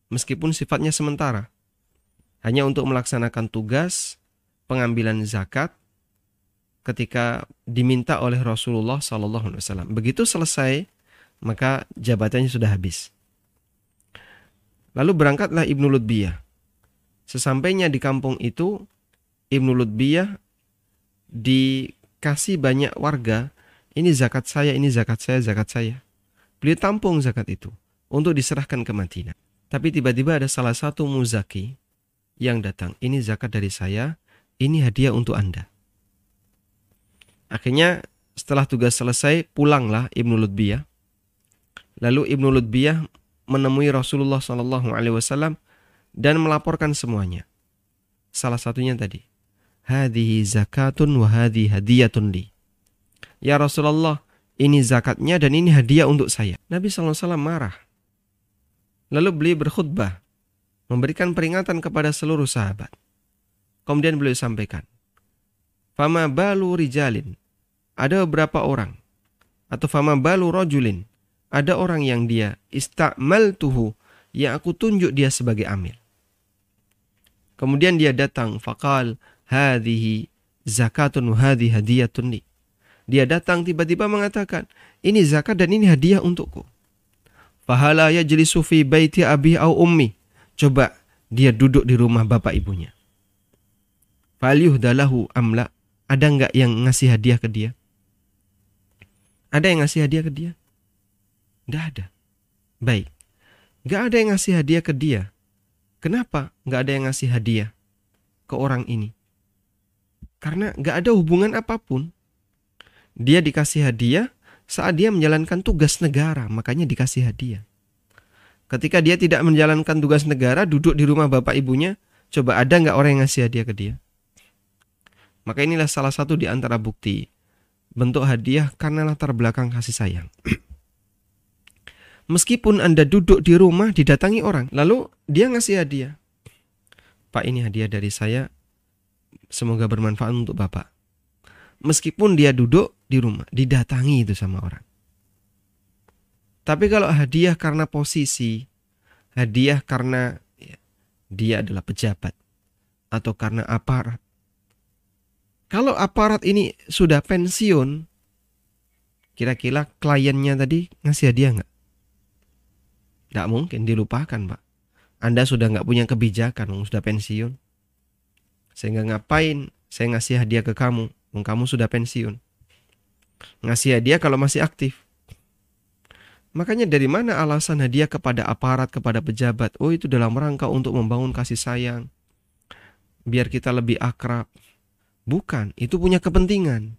Speaker 1: Meskipun sifatnya sementara. Hanya untuk melaksanakan tugas pengambilan zakat ketika diminta oleh Rasulullah SAW. Begitu selesai maka jabatannya sudah habis. Lalu berangkatlah Ibnu Lutbiyah. Sesampainya di kampung itu, Ibnu Lutbiyah dikasih banyak warga, ini zakat saya, ini zakat saya, zakat saya. Beliau tampung zakat itu untuk diserahkan ke Madinah. Tapi tiba-tiba ada salah satu muzaki yang datang, ini zakat dari saya, ini hadiah untuk Anda. Akhirnya setelah tugas selesai, pulanglah Ibnu Lutbiyah Lalu Ibnu Lutbiyah menemui Rasulullah Wasallam dan melaporkan semuanya. Salah satunya tadi, hadhi zakatun wa hadhi hadiyatun li. Ya Rasulullah, ini zakatnya dan ini hadiah untuk saya. Nabi SAW marah. Lalu beliau berkhutbah, memberikan peringatan kepada seluruh sahabat. Kemudian beliau sampaikan, Fama balu rijalin, ada beberapa orang, atau fama balu rojulin, ada orang yang dia istakmal tuhu yang aku tunjuk dia sebagai amil. Kemudian dia datang fakal hadhihi zakatun hadhi hadiyatun li. Dia datang tiba-tiba mengatakan, ini zakat dan ini hadiah untukku. Fahala yajlisu fi baiti abi au ummi. Coba dia duduk di rumah bapak ibunya. Falyuhdalahu amla. Ada nggak yang ngasih hadiah ke dia? Ada yang ngasih hadiah ke dia? Tidak ada. Baik. Nggak ada yang ngasih hadiah ke dia. Kenapa nggak ada yang ngasih hadiah ke orang ini? Karena nggak ada hubungan apa pun. Dia dikasih hadiah saat dia menjalankan tugas negara, makanya dikasih hadiah. Ketika dia tidak menjalankan tugas negara, duduk di rumah bapak ibunya, coba ada nggak orang yang ngasih hadiah ke dia? Maka inilah salah satu di antara bukti bentuk hadiah karena latar belakang kasih sayang. (clears throat) Meskipun Anda duduk di rumah didatangi orang, lalu dia ngasih hadiah. Pak ini hadiah dari saya, semoga bermanfaat untuk Bapak. Meskipun dia duduk di rumah, didatangi itu sama orang. Tapi kalau hadiah karena posisi, hadiah karena ya, dia adalah pejabat atau karena aparat. Kalau aparat ini sudah pensiun, kira-kira kliennya tadi ngasih hadiah nggak? Nggak mungkin dilupakan pak. Anda sudah nggak punya kebijakan, sudah pensiun. Sehingga ngapain saya ngasih hadiah ke kamu, kamu sudah pensiun. Ngasih hadiah kalau masih aktif. Makanya dari mana alasan hadiah kepada aparat, kepada pejabat? Oh itu dalam rangka untuk membangun kasih sayang. Biar kita lebih akrab. Bukan, itu punya kepentingan.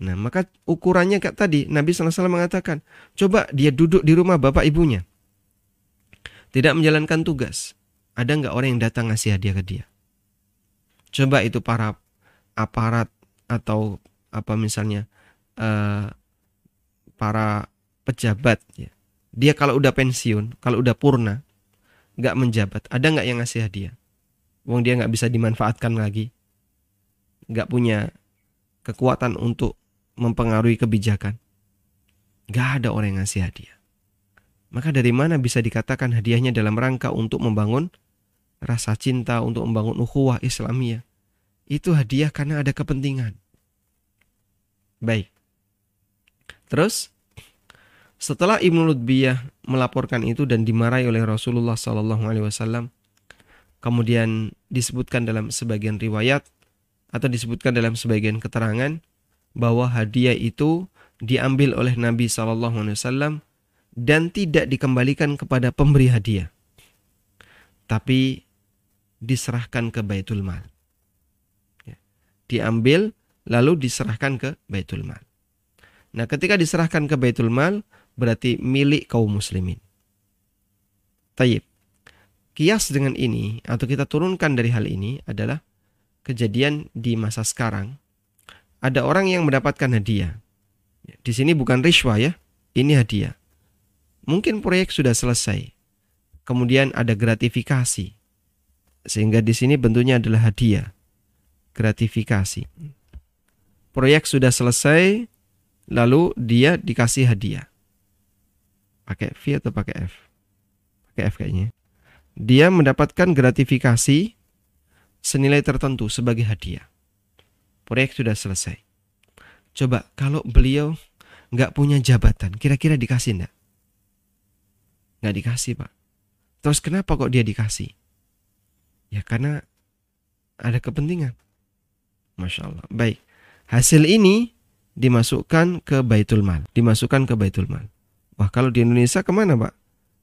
Speaker 1: Nah maka ukurannya kayak tadi Nabi SAW mengatakan Coba dia duduk di rumah bapak ibunya Tidak menjalankan tugas Ada nggak orang yang datang ngasih hadiah ke dia Coba itu para aparat atau apa misalnya uh, para pejabat ya. Dia kalau udah pensiun, kalau udah purna, nggak menjabat, ada nggak yang ngasih hadiah? Wong dia nggak bisa dimanfaatkan lagi, nggak punya kekuatan untuk mempengaruhi kebijakan. Nggak ada orang yang ngasih hadiah. Maka dari mana bisa dikatakan hadiahnya dalam rangka untuk membangun rasa cinta, untuk membangun ukhuwah Islamiyah? Itu hadiah karena ada kepentingan. Baik. Terus setelah Ibnu Lutbiyah melaporkan itu dan dimarahi oleh Rasulullah Wasallam, kemudian disebutkan dalam sebagian riwayat atau disebutkan dalam sebagian keterangan bahwa hadiah itu diambil oleh Nabi Wasallam dan tidak dikembalikan kepada pemberi hadiah, tapi diserahkan ke Baitul Mal. Ya. Diambil lalu diserahkan ke Baitul Mal. Nah, ketika diserahkan ke Baitul Mal, berarti milik kaum muslimin. Tayyib. Kias dengan ini atau kita turunkan dari hal ini adalah kejadian di masa sekarang. Ada orang yang mendapatkan hadiah. Di sini bukan riswa ya, ini hadiah. Mungkin proyek sudah selesai. Kemudian ada gratifikasi. Sehingga di sini bentuknya adalah hadiah. Gratifikasi. Proyek sudah selesai, lalu dia dikasih hadiah pakai V atau pakai F? Pakai F kayaknya. Dia mendapatkan gratifikasi senilai tertentu sebagai hadiah. Proyek sudah selesai. Coba kalau beliau nggak punya jabatan, kira-kira dikasih enggak? Nggak dikasih pak. Terus kenapa kok dia dikasih? Ya karena ada kepentingan. Masya Allah. Baik. Hasil ini dimasukkan ke Baitul Mal. Dimasukkan ke Baitul Mal. Wah kalau di Indonesia ke mana Pak?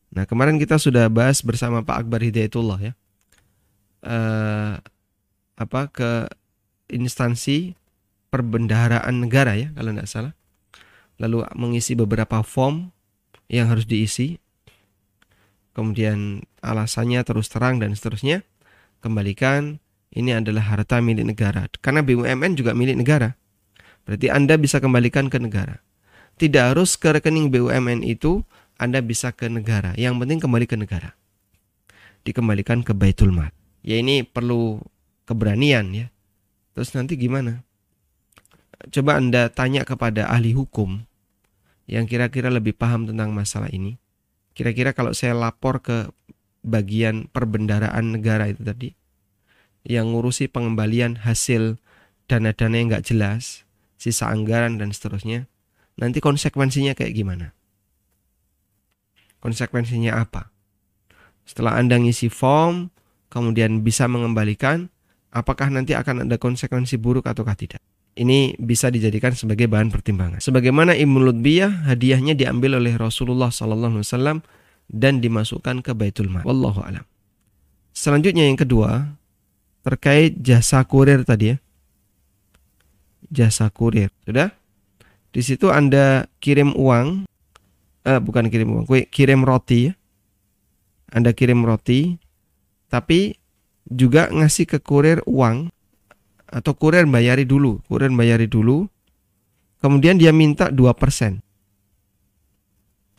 Speaker 1: Nah kemarin kita sudah bahas bersama Pak Akbar Hidayatullah ya. Uh, apa ke instansi perbendaharaan negara ya kalau tidak salah. Lalu mengisi beberapa form yang harus diisi. Kemudian alasannya terus terang dan seterusnya. Kembalikan ini adalah harta milik negara. Karena BUMN juga milik negara. Berarti Anda bisa kembalikan ke negara tidak harus ke rekening BUMN itu Anda bisa ke negara. Yang penting kembali ke negara. Dikembalikan ke Baitul Mal. Ya ini perlu keberanian ya. Terus nanti gimana? Coba Anda tanya kepada ahli hukum yang kira-kira lebih paham tentang masalah ini. Kira-kira kalau saya lapor ke bagian perbendaraan negara itu tadi yang ngurusi pengembalian hasil dana-dana yang nggak jelas sisa anggaran dan seterusnya. Nanti konsekuensinya kayak gimana? Konsekuensinya apa? Setelah Anda ngisi form, kemudian bisa mengembalikan, apakah nanti akan ada konsekuensi buruk ataukah tidak? Ini bisa dijadikan sebagai bahan pertimbangan. Sebagaimana Ibnu Lutbiyah, hadiahnya diambil oleh Rasulullah SAW dan dimasukkan ke Baitul Mal. Wallahu alam. Selanjutnya yang kedua, terkait jasa kurir tadi ya. Jasa kurir. Sudah? Di situ Anda kirim uang eh, bukan kirim uang, kirim roti ya. Anda kirim roti, tapi juga ngasih ke kurir uang atau kurir bayari dulu, kurir bayari dulu. Kemudian dia minta 2%.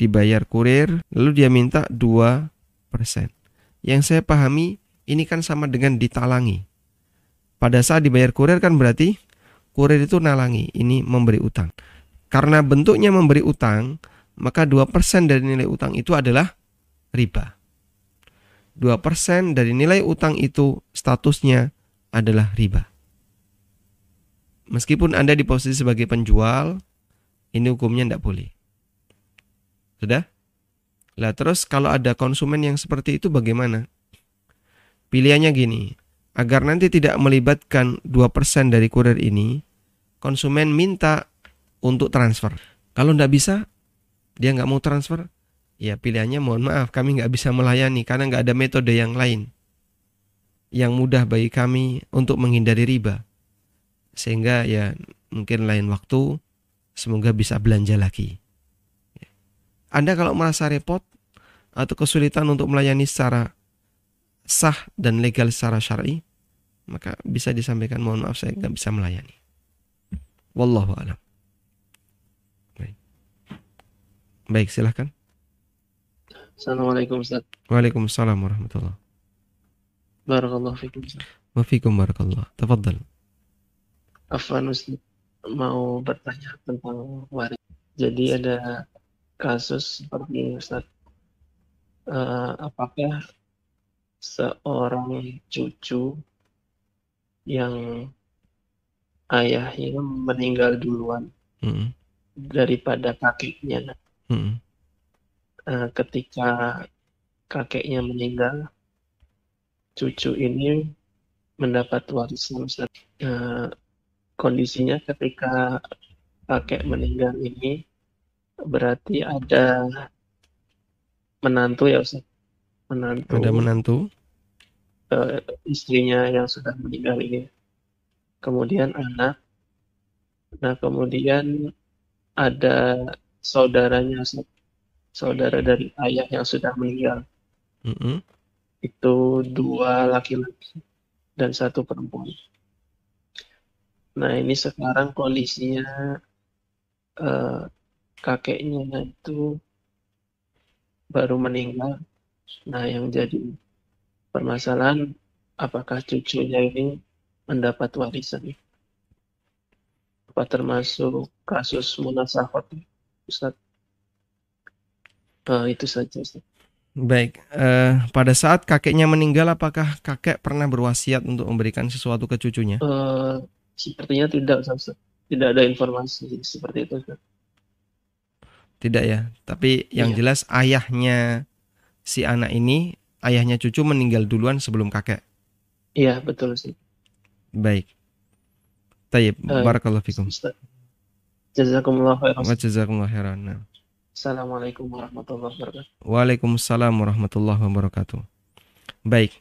Speaker 1: Dibayar kurir, lalu dia minta 2%. Yang saya pahami ini kan sama dengan ditalangi. Pada saat dibayar kurir kan berarti kurir itu nalangi, ini memberi utang. Karena bentuknya memberi utang, maka 2% dari nilai utang itu adalah riba. 2% dari nilai utang itu statusnya adalah riba. Meskipun Anda di posisi sebagai penjual, ini hukumnya tidak boleh. Sudah? Lah terus kalau ada konsumen yang seperti itu bagaimana? Pilihannya gini, agar nanti tidak melibatkan 2% dari kurir ini, konsumen minta untuk transfer. Kalau tidak bisa, dia nggak mau transfer, ya pilihannya mohon maaf kami nggak bisa melayani karena nggak ada metode yang lain yang mudah bagi kami untuk menghindari riba. Sehingga ya mungkin lain waktu semoga bisa belanja lagi. Anda kalau merasa repot atau kesulitan untuk melayani secara sah dan legal secara syar'i, maka bisa disampaikan mohon maaf saya nggak bisa melayani. Wallahu a'lam. Baik, silahkan.
Speaker 5: Assalamualaikum Ustaz.
Speaker 1: Waalaikumsalam warahmatullahi
Speaker 5: Barakallahu fikum Ustaz.
Speaker 1: Wa fikum barakallah. Tafadhal.
Speaker 5: Afwan Ustaz, mau bertanya tentang waris. Jadi ada kasus seperti ini Ustaz. Uh, apakah seorang cucu yang ayahnya meninggal duluan
Speaker 1: Mm -hmm.
Speaker 5: daripada kakeknya
Speaker 1: Mm-hmm.
Speaker 5: Uh, ketika kakeknya meninggal, cucu ini mendapat warisan Ustaz. Uh, kondisinya ketika kakek meninggal ini berarti ada menantu ya Ustaz. Menantu.
Speaker 1: Ada menantu.
Speaker 5: Uh, istrinya yang sudah meninggal ini. Kemudian anak. Nah, kemudian ada saudaranya saudara dari ayah yang sudah meninggal.
Speaker 1: Mm -hmm.
Speaker 5: itu dua laki-laki dan satu perempuan. Nah ini sekarang kondisinya uh, kakeknya itu baru meninggal. Nah yang jadi permasalahan apakah cucunya ini mendapat warisan? Apa termasuk kasus munasahot Ustaz. Uh, itu saja Ustaz.
Speaker 1: Baik, uh, pada saat kakeknya meninggal, apakah kakek pernah berwasiat untuk memberikan sesuatu ke cucunya?
Speaker 5: Uh, sepertinya tidak, Ustaz. Tidak ada informasi seperti itu. Ustaz.
Speaker 1: Tidak ya, tapi yang iya. jelas ayahnya si anak ini, ayahnya cucu meninggal duluan sebelum kakek.
Speaker 5: Iya, betul sih.
Speaker 1: Baik. Tayyib, uh, barakallahu fikum.
Speaker 5: Jazakumullah khairan.
Speaker 1: Jazakumullah khairan.
Speaker 5: Assalamualaikum warahmatullahi wabarakatuh.
Speaker 1: Waalaikumsalam warahmatullahi wabarakatuh. Baik.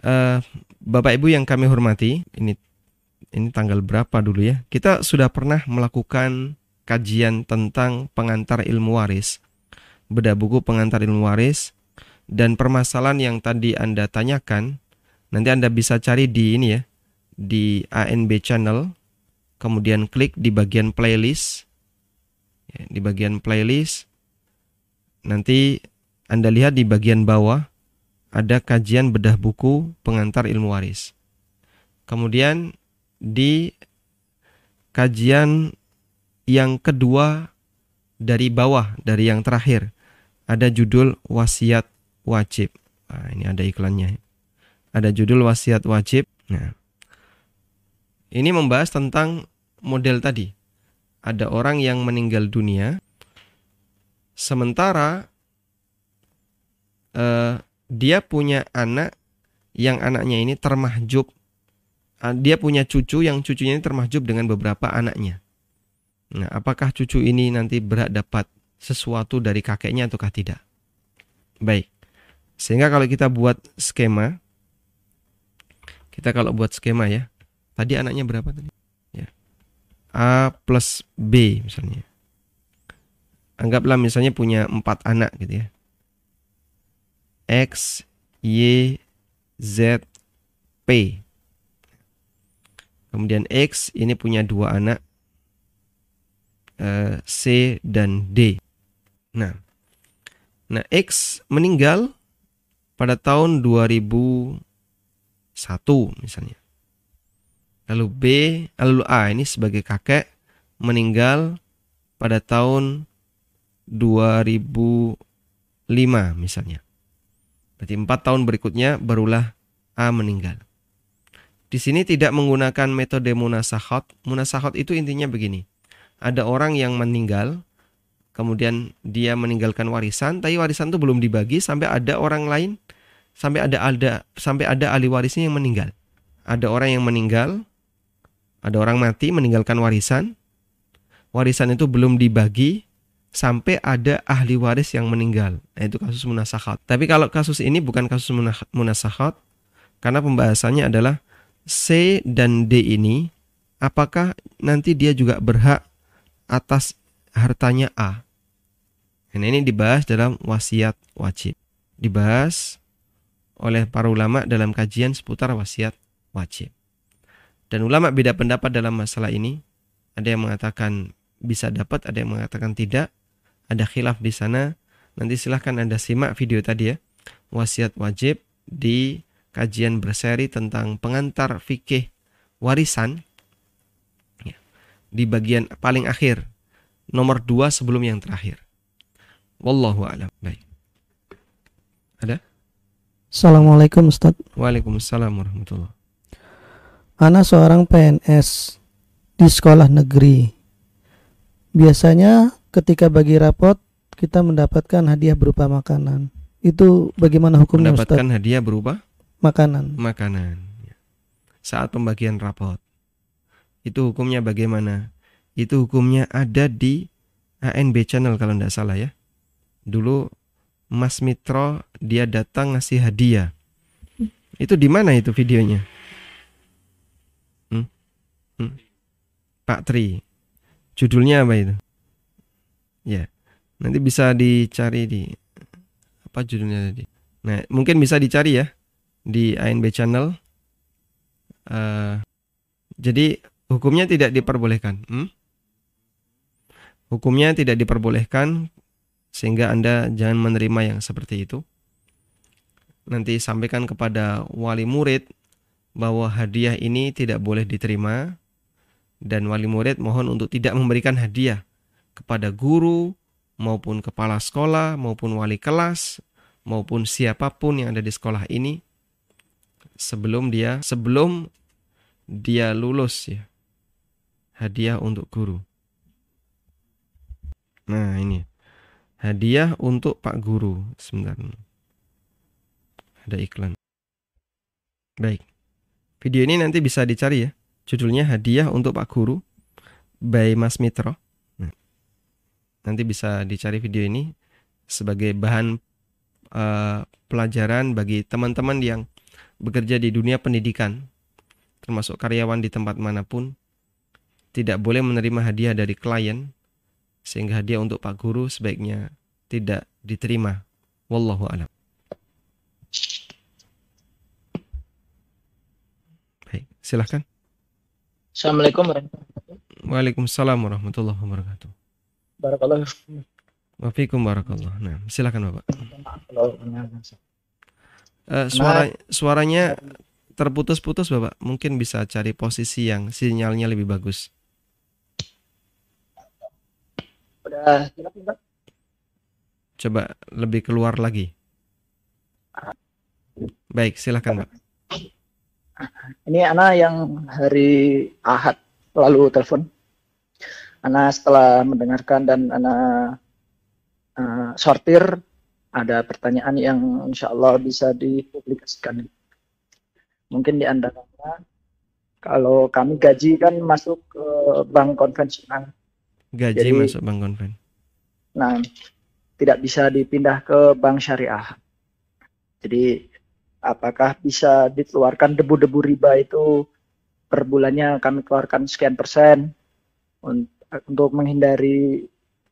Speaker 1: Uh, Bapak Ibu yang kami hormati, ini ini tanggal berapa dulu ya? Kita sudah pernah melakukan kajian tentang pengantar ilmu waris. Beda buku pengantar ilmu waris dan permasalahan yang tadi Anda tanyakan, nanti Anda bisa cari di ini ya, di ANB channel kemudian klik di bagian playlist. Ya, di bagian playlist, nanti Anda lihat di bagian bawah ada kajian bedah buku pengantar ilmu waris. Kemudian di kajian yang kedua dari bawah, dari yang terakhir, ada judul wasiat wajib. Nah, ini ada iklannya. Ada judul wasiat wajib. Nah, ini membahas tentang model tadi. Ada orang yang meninggal dunia, sementara eh, dia punya anak yang anaknya ini termahjub. Ah, Dia punya cucu yang cucunya ini termahjub dengan beberapa anaknya. Nah, apakah cucu ini nanti berhak dapat sesuatu dari kakeknya ataukah tidak? Baik. Sehingga kalau kita buat skema, kita kalau buat skema ya, tadi anaknya berapa tadi? A plus B misalnya. Anggaplah misalnya punya empat anak gitu ya. X, Y, Z, P. Kemudian X ini punya dua anak, eh, C dan D. Nah, nah X meninggal pada tahun 2001 misalnya. Lalu B, lalu A ini sebagai kakek meninggal pada tahun 2005 misalnya. Berarti empat tahun berikutnya barulah A meninggal. Di sini tidak menggunakan metode munasahot. Munasahot itu intinya begini. Ada orang yang meninggal, kemudian dia meninggalkan warisan, tapi warisan itu belum dibagi sampai ada orang lain, sampai ada ada sampai ada ahli warisnya yang meninggal. Ada orang yang meninggal, ada orang mati meninggalkan warisan, warisan itu belum dibagi sampai ada ahli waris yang meninggal. Nah, itu kasus munasahat. Tapi kalau kasus ini bukan kasus munasahat karena pembahasannya adalah C dan D ini apakah nanti dia juga berhak atas hartanya A. Dan ini dibahas dalam wasiat wajib. Dibahas oleh para ulama dalam kajian seputar wasiat wajib. Dan ulama beda pendapat dalam masalah ini. Ada yang mengatakan bisa dapat, ada yang mengatakan tidak. Ada khilaf di sana. Nanti silahkan Anda simak video tadi ya. Wasiat wajib di kajian berseri tentang pengantar fikih warisan Ya. di bagian paling akhir nomor dua sebelum yang terakhir. Wallahu a'lam. Baik. Ada?
Speaker 6: Assalamualaikum Ustaz.
Speaker 1: Waalaikumsalam warahmatullahi
Speaker 6: Ana seorang PNS di sekolah negeri. Biasanya ketika bagi rapot kita mendapatkan hadiah berupa makanan. Itu bagaimana hukumnya Ustaz?
Speaker 1: Mendapatkan hadiah berupa
Speaker 6: Makanan.
Speaker 1: makanan. Ya. Saat pembagian rapot. Itu hukumnya bagaimana? Itu hukumnya ada di ANB channel kalau tidak salah ya. Dulu Mas Mitro dia datang ngasih hadiah. Itu di mana itu videonya? Hmm? Hmm? Pak Tri. Judulnya apa itu? Ya. Nanti bisa dicari di apa judulnya tadi. Nah, mungkin bisa dicari ya di ANB channel. Eh, jadi hukumnya tidak diperbolehkan. Hmm? Hukumnya tidak diperbolehkan sehingga Anda jangan menerima yang seperti itu. Nanti sampaikan kepada wali murid bahwa hadiah ini tidak boleh diterima dan wali murid mohon untuk tidak memberikan hadiah kepada guru maupun kepala sekolah maupun wali kelas maupun siapa pun yang ada di sekolah ini sebelum dia sebelum dia lulus ya hadiah untuk guru. Nah, ini. Hadiah untuk Pak Guru. Sebentar. Ada iklan. Baik. Video ini nanti bisa dicari ya. Judulnya Hadiah untuk Pak Guru by Mas Mitro. Nah, nanti bisa dicari video ini sebagai bahan eh, pelajaran bagi teman-teman yang bekerja di dunia pendidikan, termasuk karyawan di tempat mana pun, tidak boleh menerima hadiah dari klien, sehingga hadiah untuk Pak Guru sebaiknya tidak diterima. Wallahu a'lam. Baik, silahkan.
Speaker 5: Assalamualaikum warahmatullahi wabarakatuh.
Speaker 1: Waalaikumsalam warahmatullahi wabarakatuh.
Speaker 5: Barakallahu
Speaker 1: Wafikum barakallah. Nah, silakan Bapak. Eh, suara suaranya terputus-putus Bapak. Mungkin bisa cari posisi yang sinyalnya lebih bagus.
Speaker 5: udah?
Speaker 1: Coba lebih keluar lagi. Baik, silakan Pak.
Speaker 5: Ini anak yang hari Ahad
Speaker 7: lalu telepon. Ana setelah mendengarkan dan Ana uh, sortir ada pertanyaan yang insya Allah bisa dipublikasikan. Mungkin di antaranya kalau kami gaji kan masuk ke bank konvensional.
Speaker 1: Gaji
Speaker 7: Jadi-
Speaker 1: masuk bank konven.
Speaker 7: Nah, tidak bisa dipindah ke bank syariah. Jadi, apakah bisa dikeluarkan debu-debu riba itu per bulannya kami keluarkan sekian persen un- untuk menghindari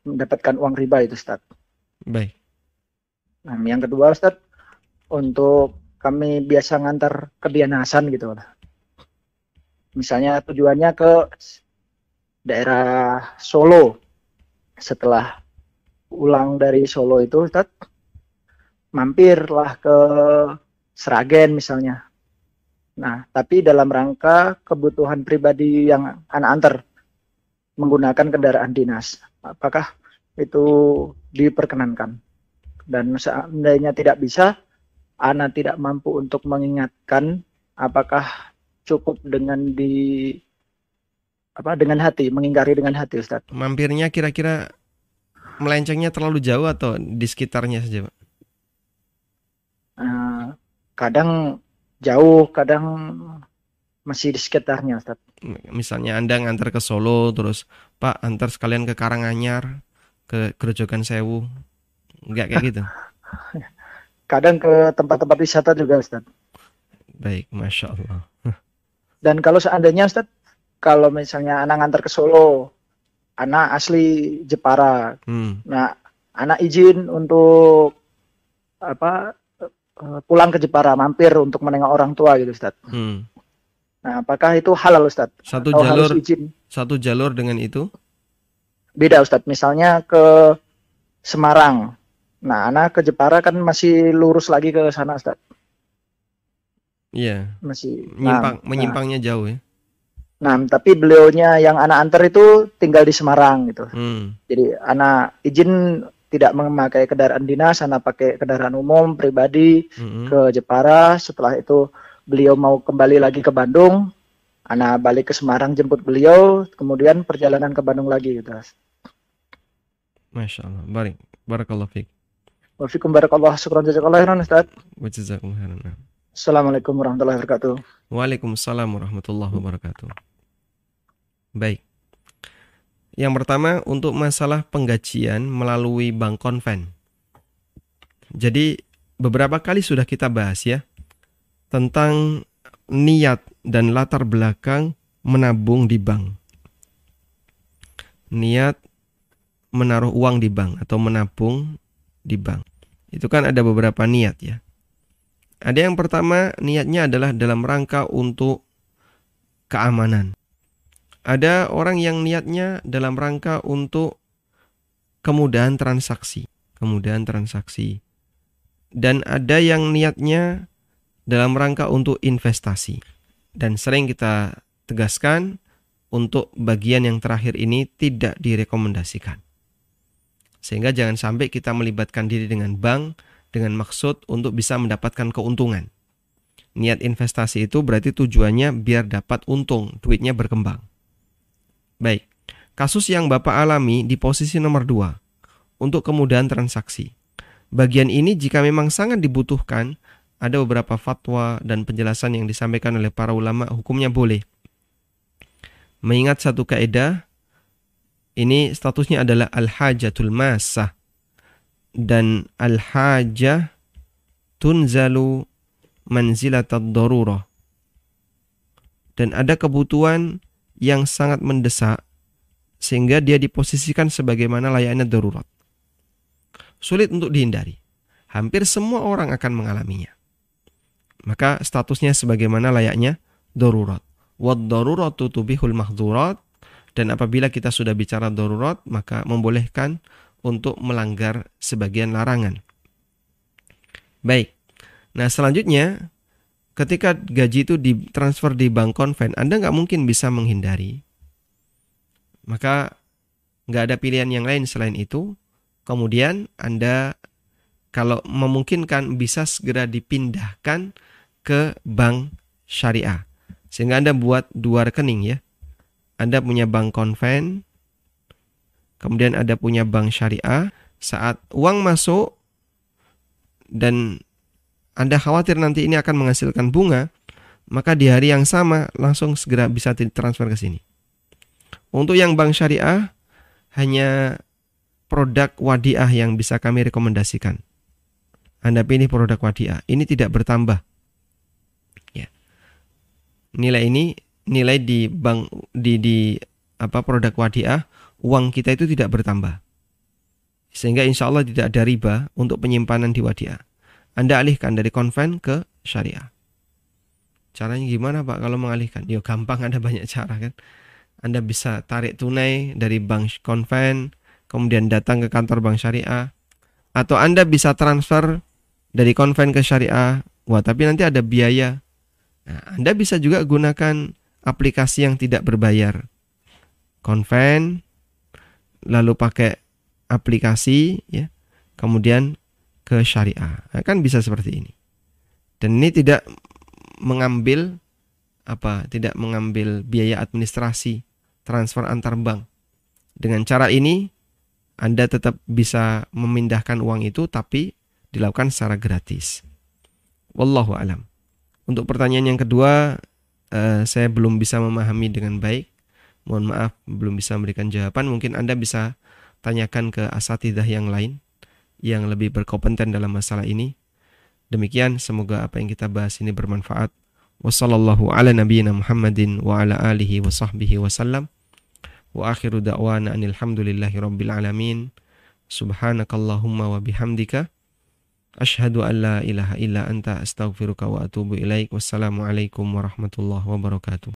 Speaker 7: mendapatkan uang riba itu, Ustaz.
Speaker 1: Baik.
Speaker 7: Nah, yang kedua, Ustaz, untuk kami biasa ngantar ke dianasan gitu. Misalnya tujuannya ke daerah Solo. Setelah pulang dari Solo itu, Ustaz, mampirlah ke Seragen misalnya. Nah, tapi dalam rangka kebutuhan pribadi yang anak antar menggunakan kendaraan dinas. Apakah itu diperkenankan? Dan seandainya tidak bisa, Ana tidak mampu untuk mengingatkan apakah cukup dengan di apa dengan hati mengingkari dengan hati Ustaz.
Speaker 1: Mampirnya kira-kira melencengnya terlalu jauh atau di sekitarnya saja, Pak?
Speaker 7: Eh, kadang jauh, kadang masih di sekitarnya Ustaz.
Speaker 1: Misalnya Anda ngantar ke Solo terus, Pak, antar sekalian ke Karanganyar, ke Grojogan Sewu. Enggak kayak gitu. (laughs)
Speaker 7: Kadang ke tempat-tempat wisata juga Ustaz.
Speaker 1: Baik, Masya Allah.
Speaker 7: Dan kalau seandainya Ustaz, kalau misalnya anak ngantar ke Solo, anak asli Jepara.
Speaker 1: Hmm,
Speaker 7: Nah, anak izin untuk apa eh, pulang ke Jepara, mampir untuk menengok orang tua gitu Ustaz.
Speaker 1: hmm.
Speaker 7: Nah, apakah itu halal Ustaz?
Speaker 1: Satu
Speaker 7: Atau
Speaker 1: jalur,
Speaker 7: harus izin?
Speaker 1: satu jalur dengan itu.
Speaker 7: Beda Ustadz, misalnya ke Semarang. Nah, anak ke Jepara kan masih lurus lagi ke sana Ustadz.
Speaker 1: Iya,
Speaker 7: Masih
Speaker 1: menyimpang,
Speaker 7: nah,
Speaker 1: menyimpangnya jauh ya.
Speaker 7: Nah, tapi beliaunya yang anak antar itu tinggal di Semarang gitu.
Speaker 1: Hmm,
Speaker 7: Jadi anak izin tidak memakai kendaraan dinas, anak pakai kendaraan umum pribadi
Speaker 1: hmm.
Speaker 7: ke Jepara. Setelah itu beliau mau kembali lagi ke Bandung. Anak balik ke Semarang jemput beliau, kemudian perjalanan ke Bandung lagi gitu.
Speaker 1: Masya Allah. Barik. Barakallahu fiik.
Speaker 7: Wafikum barakallah syukran jazakallah khairan Ustaz.
Speaker 1: Wa jazakum khairan.
Speaker 7: Assalamualaikum warahmatullahi wabarakatuh.
Speaker 1: Waalaikumsalam warahmatullahi wabarakatuh. Baik. Yang pertama untuk masalah penggajian melalui bank konven. Jadi beberapa kali sudah kita bahas ya tentang niat dan latar belakang menabung di bank. Niat menaruh uang di bank atau menabung di bank. Itu kan ada beberapa niat ya. Ada yang pertama niatnya adalah dalam rangka untuk keamanan. Ada orang yang niatnya dalam rangka untuk kemudahan transaksi, kemudahan transaksi. Dan ada yang niatnya dalam rangka untuk investasi. Dan sering kita tegaskan untuk bagian yang terakhir ini tidak direkomendasikan. Sehingga jangan sampai kita melibatkan diri dengan bank dengan maksud untuk bisa mendapatkan keuntungan. Niat investasi itu berarti tujuannya biar dapat untung, duitnya berkembang. Baik, kasus yang Bapak alami di posisi nomor 2 untuk kemudahan transaksi. Bagian ini jika memang sangat dibutuhkan, ada beberapa fatwa dan penjelasan yang disampaikan oleh para ulama hukumnya boleh. Mengingat satu kaidah, ini statusnya adalah al-hajatul masah dan al-hajah tunzalu manzilatad darurah. Dan ada kebutuhan yang sangat mendesak sehingga dia diposisikan sebagaimana layaknya darurat. Sulit untuk dihindari. Hampir semua orang akan mengalaminya. Maka statusnya sebagaimana layaknya darurat. Wad daruratu tubihul mahdurat dan apabila kita sudah bicara darurat maka membolehkan untuk melanggar sebagian larangan. Baik. Nah, selanjutnya ketika gaji itu ditransfer di bank konven, Anda nggak mungkin bisa menghindari. Maka nggak ada pilihan yang lain selain itu. Kemudian Anda kalau memungkinkan bisa segera dipindahkan ke bank syariah. Sehingga Anda buat dua rekening ya. Anda punya bank konven, kemudian Anda punya bank syariah, saat uang masuk dan Anda khawatir nanti ini akan menghasilkan bunga, maka di hari yang sama langsung segera bisa ditransfer ke sini. Untuk yang bank syariah hanya produk wadiah yang bisa kami rekomendasikan. Anda pilih produk wadiah. Ini tidak bertambah. Ya. Nilai ini nilai di bank di di apa produk wadiah uang kita itu tidak bertambah. Sehingga insya Allah tidak ada riba untuk penyimpanan di wadiah. Anda alihkan dari konven ke syariah. Caranya gimana Pak kalau mengalihkan? Ya gampang ada banyak cara kan. Anda bisa tarik tunai dari bank konven, kemudian datang ke kantor bank syariah. Atau Anda bisa transfer dari konven ke syariah. Wah tapi nanti ada biaya. Nah, anda bisa juga gunakan aplikasi yang tidak berbayar. Konven, lalu pakai aplikasi, ya, kemudian ke syariah. Nah, kan bisa seperti ini. Dan ini tidak mengambil apa? Tidak mengambil biaya administrasi transfer antar bank. Dengan cara ini Anda tetap bisa memindahkan uang itu tapi dilakukan secara gratis. Wallahu alam. Untuk pertanyaan yang kedua, uh, saya belum bisa memahami dengan baik. Mohon maaf belum bisa memberikan jawaban. Mungkin Anda bisa tanyakan ke asatidah yang lain yang lebih berkompeten dalam masalah ini. Demikian semoga apa yang kita bahas ini bermanfaat. Wassallallahu ala nabiyyina Muhammadin wa ala alihi wa sahbihi wasallam. Wa akhiru da'wana anil hamdulillahi rabbil alamin. Subhanakallahumma wa bihamdika Ashhadu an la ilaha illa anta astaghfiruka wa atubu ilaik. Wassalamualaikum warahmatullahi wabarakatuh.